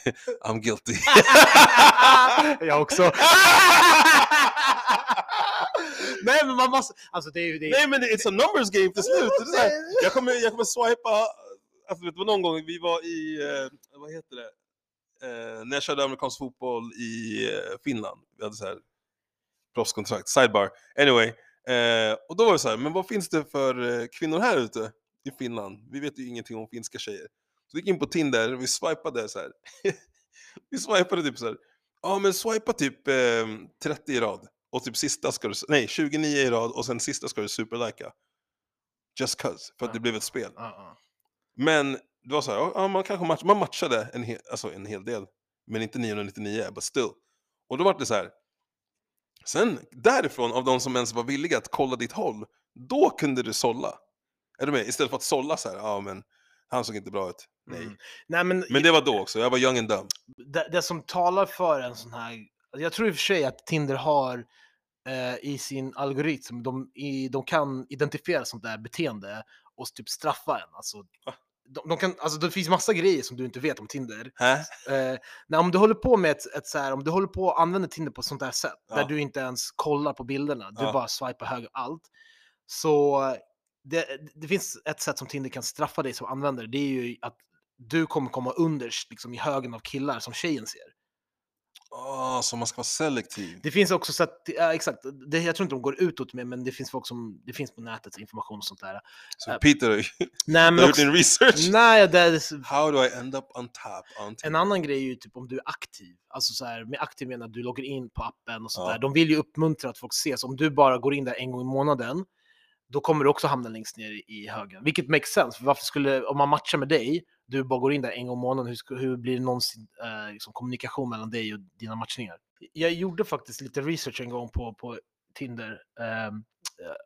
S2: I'm guilty.
S1: jag också. Nej men man måste, alltså det är ju det.
S2: Nej men it's a numbers game till slut. Det är så här, jag, kommer, jag kommer swipa, alltså vet du någon gång vi var i, eh, vad heter det, eh, när jag körde amerikansk fotboll i eh, Finland. Vi hade så här proffskontrakt, sidebar. Anyway, eh, och då var det så här, men vad finns det för eh, kvinnor här ute i Finland? Vi vet ju ingenting om finska tjejer. Så vi gick in på Tinder, vi swipade så här. vi swipade typ så här, ja men swipa typ eh, 30 i rad. Och typ sista ska du, nej 29 i rad och sen sista ska du superlika. Just cause, för att det blev ett spel. Men det var så här, ja, man kanske match, man matchade en, hel, alltså en hel del, men inte 999, but still. Och då var det så här, sen därifrån, av de som ens var villiga att kolla ditt håll, då kunde du sålla. Är du med? Istället för att sålla så här, ja men han såg inte bra ut. Nej.
S1: Mm. Nej men,
S2: Men det var då också, jag var young and dumb.
S1: det, det som talar för en sån här, jag tror i och för sig att Tinder har eh, i sin algoritm, de, i, de kan identifiera sånt där beteende och typ straffa en. Alltså,
S2: Va?
S1: de, de kan, alltså det finns massa grejer som du inte vet om Tinder. Eh, när, om du håller på med ett, ett så här, om du håller på och använder Tinder på ett sånt här sätt,
S2: Ja.
S1: där du inte ens kollar på bilderna, du
S2: Ja.
S1: bara swipar höger allt. Så det, det finns ett sätt som Tinder kan straffa dig som användare, det är ju att du kommer komma underst liksom, i högen av killar som tjejen ser.
S2: Åh, så man ska vara selektiv.
S1: Det finns också sätt, ja, exakt, det, jag tror inte de går utåt med, men det finns folk som, det finns på nätet information och sånt där.
S2: Så
S1: Äh,
S2: Peter,
S1: Nej, men också,
S2: din research.
S1: nej, det är,
S2: How do I end up on top? On
S1: En annan grej är ju typ om du är aktiv. Alltså så här, med aktiv menar att du loggar in på appen och sånt
S2: Ja.
S1: där. De vill ju uppmuntra att folk ses. Om du bara går in där en gång i månaden, då kommer du också hamna längst ner i, i högen. Vilket makes sense. För varför skulle, om man matchar med dig, du bara går in där en gång i månaden, hur, hur blir det någonsin eh, liksom kommunikation mellan dig och dina matchningar? Jag gjorde faktiskt lite research en gång på, på Tinder. ehm,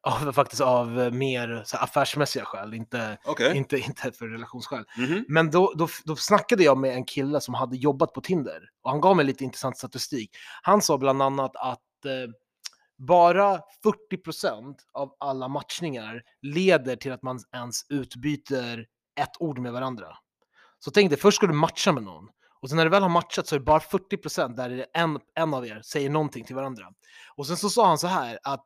S1: av, faktiskt av eh, mer så här, affärsmässiga skäl, inte,
S2: Okej.
S1: inte, inte för relationsskäl.
S2: Mhm.
S1: Men då, då, då snackade jag med en kille som hade jobbat på Tinder och han gav mig lite intressant statistik. Han sa bland annat att eh, bara 40% av alla matchningar leder till att man ens utbyter ett ord med varandra. Så tänk dig, först ska du matcha med någon och sen när du väl har matchat så är det bara 40% där är en, en av er säger någonting till varandra. Och sen så sa han så här att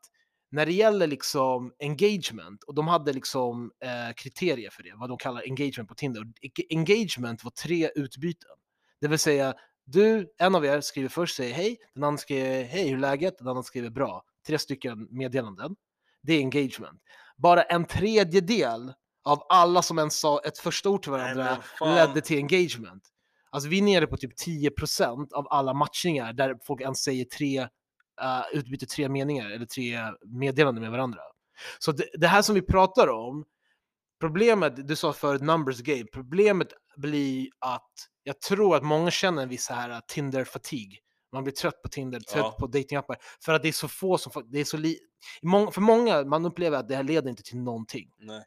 S1: när det gäller liksom engagement, och de hade liksom eh, kriterier för det, vad de kallar engagement på Tinder. Engagement var tre utbyten. Det vill säga, du, en av er skriver först, säger hej, den andra skriver hej, hur är läget? Den andra skriver bra. Tre stycken meddelanden. Det är engagement. Bara en tredjedel av alla som ens sa ett första ord till
S2: Nej,
S1: varandra
S2: fan.
S1: ledde till engagement. Alltså vi är nere på typ 10% av alla matchningar där folk ens säger tre, uh, utbyter tre meningar eller tre meddelanden med varandra. Så det, det här som vi pratar om, problemet, du sa förut numbers game, problemet blir att jag tror att många känner en viss här Tinder-fatig. Man blir trött på Tinder, trött
S2: Ja.
S1: på datingappar för att det är så få som, det är så li, för många, man upplever att det här leder inte till någonting.
S2: Nej.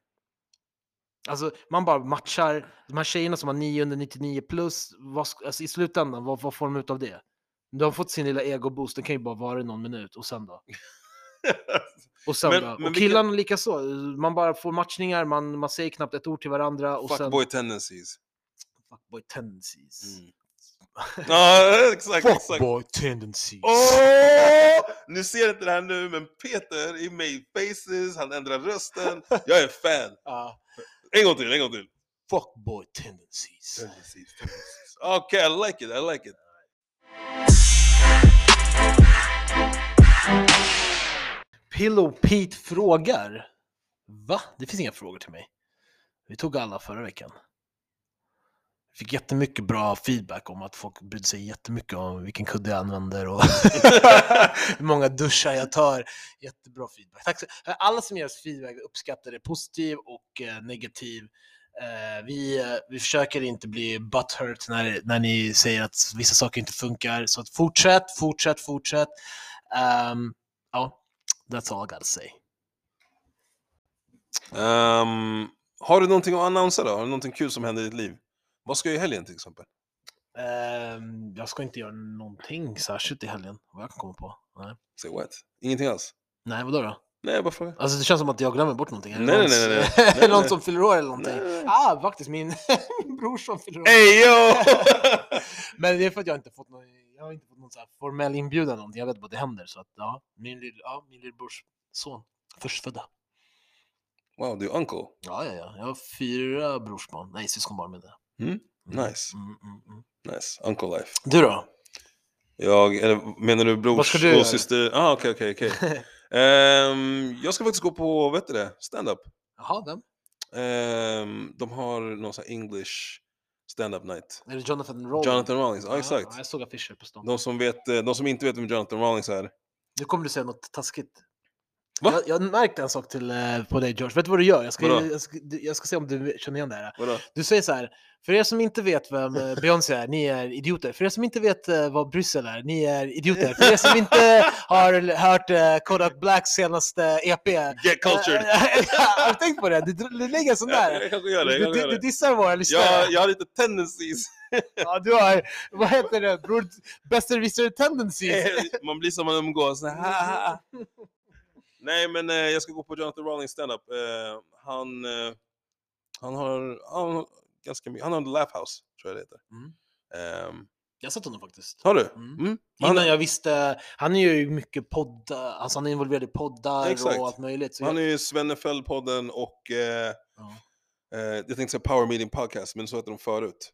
S1: Alltså man bara matchar, de här tjejerna som har 999 plus, vad, alltså, i slutändan, vad, vad får de ut av det? De har fått sin lilla ego-boost, den kan ju bara vara i någon minut och sen då? Och sen
S2: Men-
S1: då?
S2: men
S1: och killarna lika så. man bara får matchningar, man, man säger knappt ett ord till varandra och sen...
S2: Fuckboy tendencies.
S1: Fuckboy tendencies.
S2: Mm. Ja, exakt, exakt.
S1: Fuckboy tendencies.
S2: Åh! Nu ser inte det här nu, men Peter i made faces, han ändrar rösten. Jag är fan.
S1: Ja.
S2: En gång till, en gång till.
S1: fuckboy tendencies.
S2: Tendencies, tendencies. Okay, I like it, I like it.
S1: Pillow Pete frågar. Va? Det finns inga frågor till mig. Vi tog alla förra veckan. Fick jättemycket bra feedback om att folk brydde sig jättemycket om vilken kudde jag använder och hur många duschar jag tar. Jättebra feedback. Tack så Alla som ger oss feedback uppskattar det, positiv och eh, negativ. Eh, vi, eh, vi försöker inte bli butthurt när, när ni säger att vissa saker inte funkar. Så att fortsätt, fortsätt, fortsätt. Um, ja, that's all I gotta say.
S2: Um, har du någonting att annonsera då? Har du någonting kul som händer i ditt liv? Vad ska jag i helgen till exempel?
S1: Ehm, jag ska inte göra någonting särskilt i helgen, vad jag kan komma på. Nej,
S2: Say what? Ingenting alls?
S1: nej vadå då?
S2: Nej, jag bara frågar.
S1: Alltså det känns som att jag glömmer bort någonting.
S2: Nej,
S1: någon,
S2: nej, nej, nej, nej,
S1: någon som fyller år eller någonting?
S2: Nej.
S1: Ah, faktiskt min, min brorson fyller år.
S2: Ey yo!
S1: Men det är för att jag inte fått någon, jag har inte fått någon så formell inbjudan eller någonting. Jag vet bara att det händer. Så att, ja, min, lill, ja, min lillebrors son, förstfödda.
S2: wow, du är uncle.
S1: Ja, ja, ja. Jag har fyra brorsbarn, nej syskonbarn med det.
S2: Mm, nice.
S1: Mm, mm, mm.
S2: Nice, uncle life.
S1: Du då?
S2: Jag, eller menar du brors
S1: Vad ska du göra?
S2: och syster? Ah, okej, okej, okej. Ehm, Jag ska faktiskt gå på, vet du det, stand-up.
S1: Jaha, vem?
S2: Ehm, de har någon sån här English stand-up night.
S1: Är det Jonathan Rowling?
S2: Jonathan Rawlings, ja exakt.
S1: Ja, jag såg affischer på stan.
S2: De som, vet, eh, de som inte vet vem Jonathan Rawlings är.
S1: Nu kommer du säga något taskigt.
S2: Va?
S1: Jag, jag märkte en sak till, eh, på dig George. Vet du vad du gör? Jag ska, jag, ska, jag ska se om du känner igen det här.
S2: Vadå?
S1: Du säger så här, för er som inte vet vem eh, Beyoncé är, ni är idioter. För er som inte vet eh, vad Bryssel är, ni är idioter. För er som inte har hört Kodak Blacks senaste EP.
S2: Get cultured!
S1: har du tänkt på det? Du, du lägger en sån där.
S2: jag kanske gör det. Jag
S1: Du, du, dissar våra lyssnare.
S2: Jag, jag har lite tendencies.
S1: Ja, du har, vad heter det, bror? Besserwisser tendencies.
S2: Man blir som man umgås. Ah. Nej, men eh, jag ska gå på Jonathan Rawlings standup. Eh, han, eh, Han har, han har ganska mycket. Han har Laugh House, tror jag det heter.
S1: Mm.
S2: Ehm,
S1: Jag sett honom faktiskt.
S2: har du?
S1: Mm.
S2: Mm. Han,
S1: Innan jag visste, han är ju mycket poddar, alltså han är involverad i poddar
S2: Exakt.
S1: och allt möjligt.
S2: Han är
S1: jag,
S2: ju Svennefeld-podden och eh,
S1: ja.
S2: eh, jag tänkte säga Power Meeting Podcast, men så hette de förut.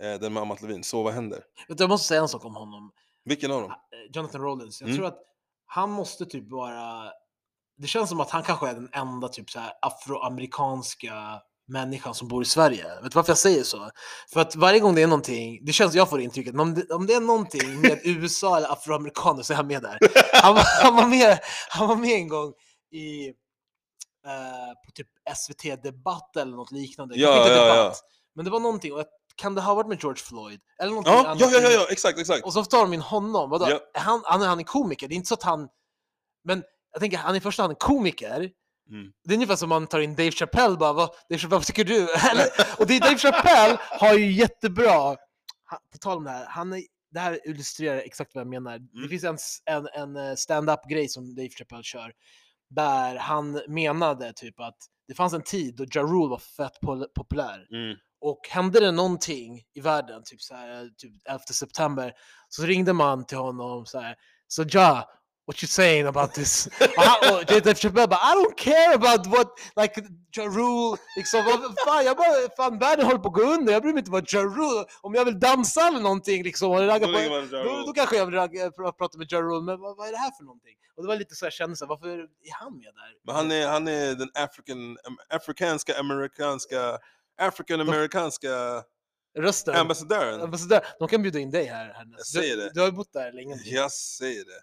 S2: Eh, den med Amat Levin, Så vad händer?
S1: Jag måste säga en sak om honom.
S2: Vilken av dem?
S1: Eh, Jonathan Rollins. Jag
S2: Mm.
S1: tror att han måste typ vara... Det känns som att han kanske är den enda typ så här afroamerikanska människan som bor i Sverige. Vet du varför jag säger så? För att varje gång det är någonting, det känns jag får intrycket, men om det, om det är någonting med USA eller afroamerikaner så är han med där. Han, var- han, var med, han var med en gång i eh, på typ SVT Debatt eller något liknande.
S2: Ja,
S1: inte
S2: ja,
S1: Debatt,
S2: ja.
S1: men det var någonting. Och jag, kan det ha varit med George Floyd? Eller någonting
S2: Ja,
S1: annat
S2: ja, ja, ja, exakt, exakt.
S1: och så tar de in honom. Vadå?
S2: Ja.
S1: Han, han, han är komiker, det är inte så att han... Men jag tänker, han är i första hand komiker.
S2: Mm.
S1: Det är ungefär som man tar in Dave Chappelle bara, vad, Dave Chappelle, vad tycker du? Och det, Dave Chappelle har ju jättebra, på tal om det här, han är, det här illustrerar exakt vad jag menar. Det
S2: Mm.
S1: finns en, en, en eh, stand-up-grej som Dave Chappelle kör, där han menade typ att det fanns en tid då Ja Rule var fett populär.
S2: Mm.
S1: Och hände det någonting i världen, typ, så här, typ 11 september, så ringde man till honom så här, så Ja, what you saying about this? Dave Chappelle bara, I don't care about what, like, Ja Rule, liksom, vad fan, jag bara, fan världen håller på att gå under, jag bryr mig inte vad Ja Rule, om jag vill dansa eller någonting liksom, och ragga på,
S2: Ja
S1: då, då kanske jag vill ragga, pra- prata med Ja Rule, men vad, vad är det här för någonting? Och det var lite så jag kände, så här, varför är han med där?
S2: Men han är, han är den african, afrikanska, amerikanska, african amerikanska
S1: Rösten.
S2: ambassadören.
S1: Ambassadör, de kan bjuda in dig här. Härnäs.
S2: Jag säger
S1: du,
S2: det.
S1: du har ju bott där länge.
S2: Jag säger det.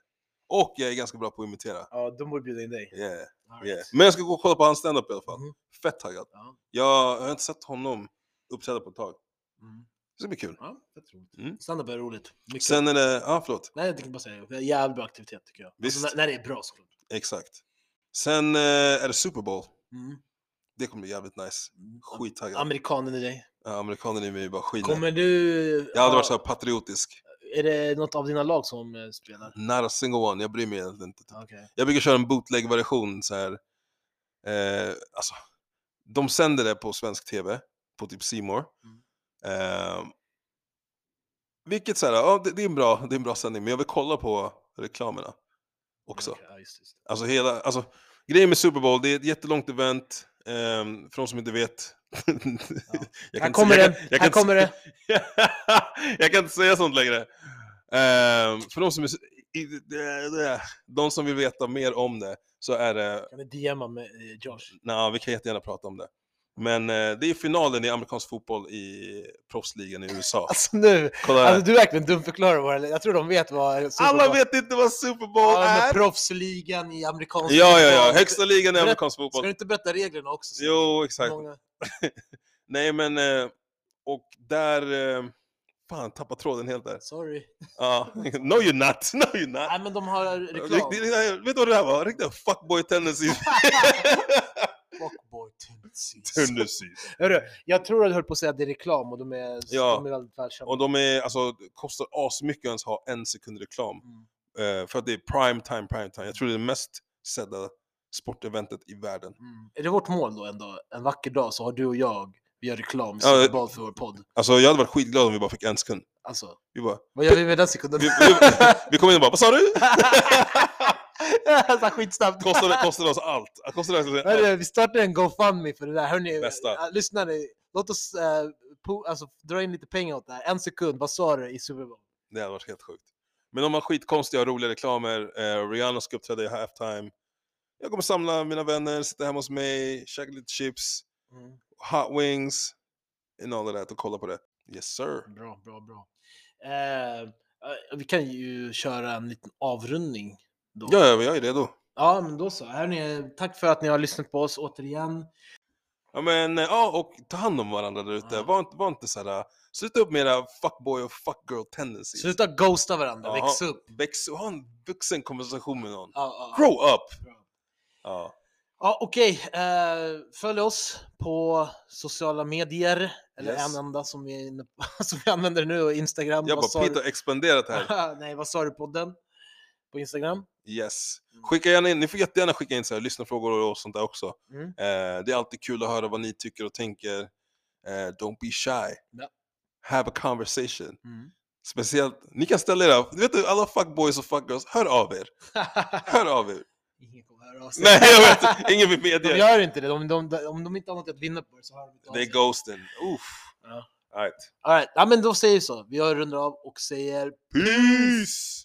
S2: Och jag är ganska bra på att imitera.
S1: Ja, de borde bjuda in dig.
S2: Yeah,
S1: right.
S2: yeah. Men jag ska gå och kolla på hans standup i alla fall.
S1: Mhm.
S2: Fett taggad.
S1: Ja.
S2: Jag har inte sett honom uppträda på ett tag.
S1: Mm.
S2: Det ska bli kul.
S1: Ja.
S2: Mm.
S1: Standup är roligt. Mycket.
S2: Sen är det, ja förlåt.
S1: Nej, jag tänkte bara säga det. är jävligt bra aktivitet tycker jag.
S2: Visst.
S1: Alltså, när, när det är bra såklart.
S2: Exakt. Sen eh, är det Super Bowl.
S1: Mm.
S2: Det kommer bli jävligt nice.
S1: Mm.
S2: Skittaggad.
S1: Amerikanen i dig.
S2: Ja, amerikanen i mig bara skiner.
S1: Kommer du...
S2: Jag har aldrig varit så här patriotisk.
S1: Är det något av dina lag som eh, spelar?
S2: Not a single one, jag bryr mig egentligen inte.
S1: Ja, Okej.
S2: Jag brukar köra en bootleg-version så här. Eh, alltså, de sänder det på svensk tv, på typ More.
S1: Mm.
S2: Eh, vilket så här, ja, det, det, är en bra, det är en bra sändning, men jag vill kolla på reklamerna också.
S1: Ja, just, just.
S2: Alltså hela, alltså grejen med Super Bowl, det är ett jättelångt event. Ehm, för de som inte vet. jag
S1: Här kommer
S2: jag
S1: här
S2: kan
S1: kommer det.
S2: jag kan inte säga sånt längre. Ehm, för de som, är, de som vill veta mer om det så är det,
S1: Kan du DMa med eh, Josh?
S2: nej vi kan jättegärna prata om det. Men eh, det är finalen i amerikansk fotboll i proffsligan i USA.
S1: Alltså nu, alltså du verkligen dumförklarar våra... Jag tror de vet vad Super
S2: Alla
S1: Bowl-
S2: vet inte vad Super Bowl
S1: Ja,
S2: är!
S1: proffsligan i amerikansk
S2: Ja, ja, ja,
S1: fotboll.
S2: högsta ligan i amerikansk
S1: Ska
S2: fotboll.
S1: du inte berätta reglerna också? så
S2: Jo, exakt.
S1: Många...
S2: Nej men, eh, och där, eh, fan tappa tråden helt där.
S1: Sorry.
S2: Ja, no you're not, no you're not.
S1: Nej men de har reklam.
S2: Vet du vad det här var? Riktiga fuckboy tendencies.
S1: Fuckboy tendencies. Hörru, jag tror att du höll på att säga att det är reklam och de är,
S2: Ja.
S1: de är väldigt välkända.
S2: Och de är, alltså, kostar asmycket att ens ha en sekund reklam.
S1: Mm.
S2: Eh, för att det är prime time, prime time. Jag tror det är det mest sedda sporteventet i världen.
S1: Mm. Är det vårt mål då ändå? En vacker dag så har du och jag, vi gör reklam i
S2: Ja,
S1: Super Bowl för vår podd.
S2: Alltså jag hade varit skitglad om vi bara fick en sekund.
S1: Alltså,
S2: Vi bara,
S1: vad gör vi med den sekunden?
S2: vi, vi, vi kom in och bara, vad sa du?
S1: Så Skitsnabbt.
S2: Kostade, kostade oss allt. Kostade oss allt.
S1: Hörru, vi startar en GoFundMe för det där. Hörni,
S2: Bästa.
S1: äh, lyssna nu. Låt oss äh, po- alltså, dra in lite pengar åt det här. En sekund, vad sa du i Super Bowl?
S2: Det hade varit helt sjukt. Men de har skitkonstiga och roliga reklamer. Eh, Rihanna ska uppträda i halftime. Jag kommer samla mina vänner, sitta hemma hos mig, käka lite chips,
S1: Mm.
S2: hot wings, and all of that och kolla på det. Yes sir.
S1: Bra, bra, bra. Eh, vi kan ju köra en liten avrundning. Då.
S2: Ja, ja, jag är redo.
S1: Ja, men då så. Hörni, tack för att ni har lyssnat på oss återigen.
S2: Ja men, eh, ja och ta hand om varandra där ute.
S1: Ja.
S2: Var, inte, var inte såhär, sluta upp med era fuckboy och fuckgirl tendencies.
S1: Sluta ghosta varandra,
S2: Ja,
S1: väx upp.
S2: Väx, ha en vuxen konversation med någon.
S1: Ja.
S2: Grow up! Ja.
S1: Ja, okej. Eh, följ oss på sociala medier. Eller
S2: Yes.
S1: en enda som vi, som vi använder nu, Instagram.
S2: Jag bara,
S1: sa
S2: Pete
S1: du?
S2: har expanderat här.
S1: Nej, vad sa du podden? På Instagram?
S2: Yes. Skicka gärna in, ni får jättegärna skicka in så här, lyssnarfrågor och sånt där också.
S1: Mm.
S2: Eh, det är alltid kul att höra vad ni tycker och tänker. Eh, don't be shy.
S1: Ja.
S2: Have a conversation.
S1: Mm.
S2: Speciellt, ni kan ställa era, vet du alla fuckboys och fuckgirls, hör av er. Hör av er.
S1: Ingen kommer höra av sig.
S2: Nej jag vet, ingen vill
S1: De
S2: medge.
S1: gör inte det. De, de, de, om de inte har något att vinna på det så hör de inte av
S2: Det är
S1: sig.
S2: ghosten. Uff.
S1: Ja.
S2: Alright.
S1: All right. Ja men då säger vi så. Vi rundar av och säger
S2: Peace!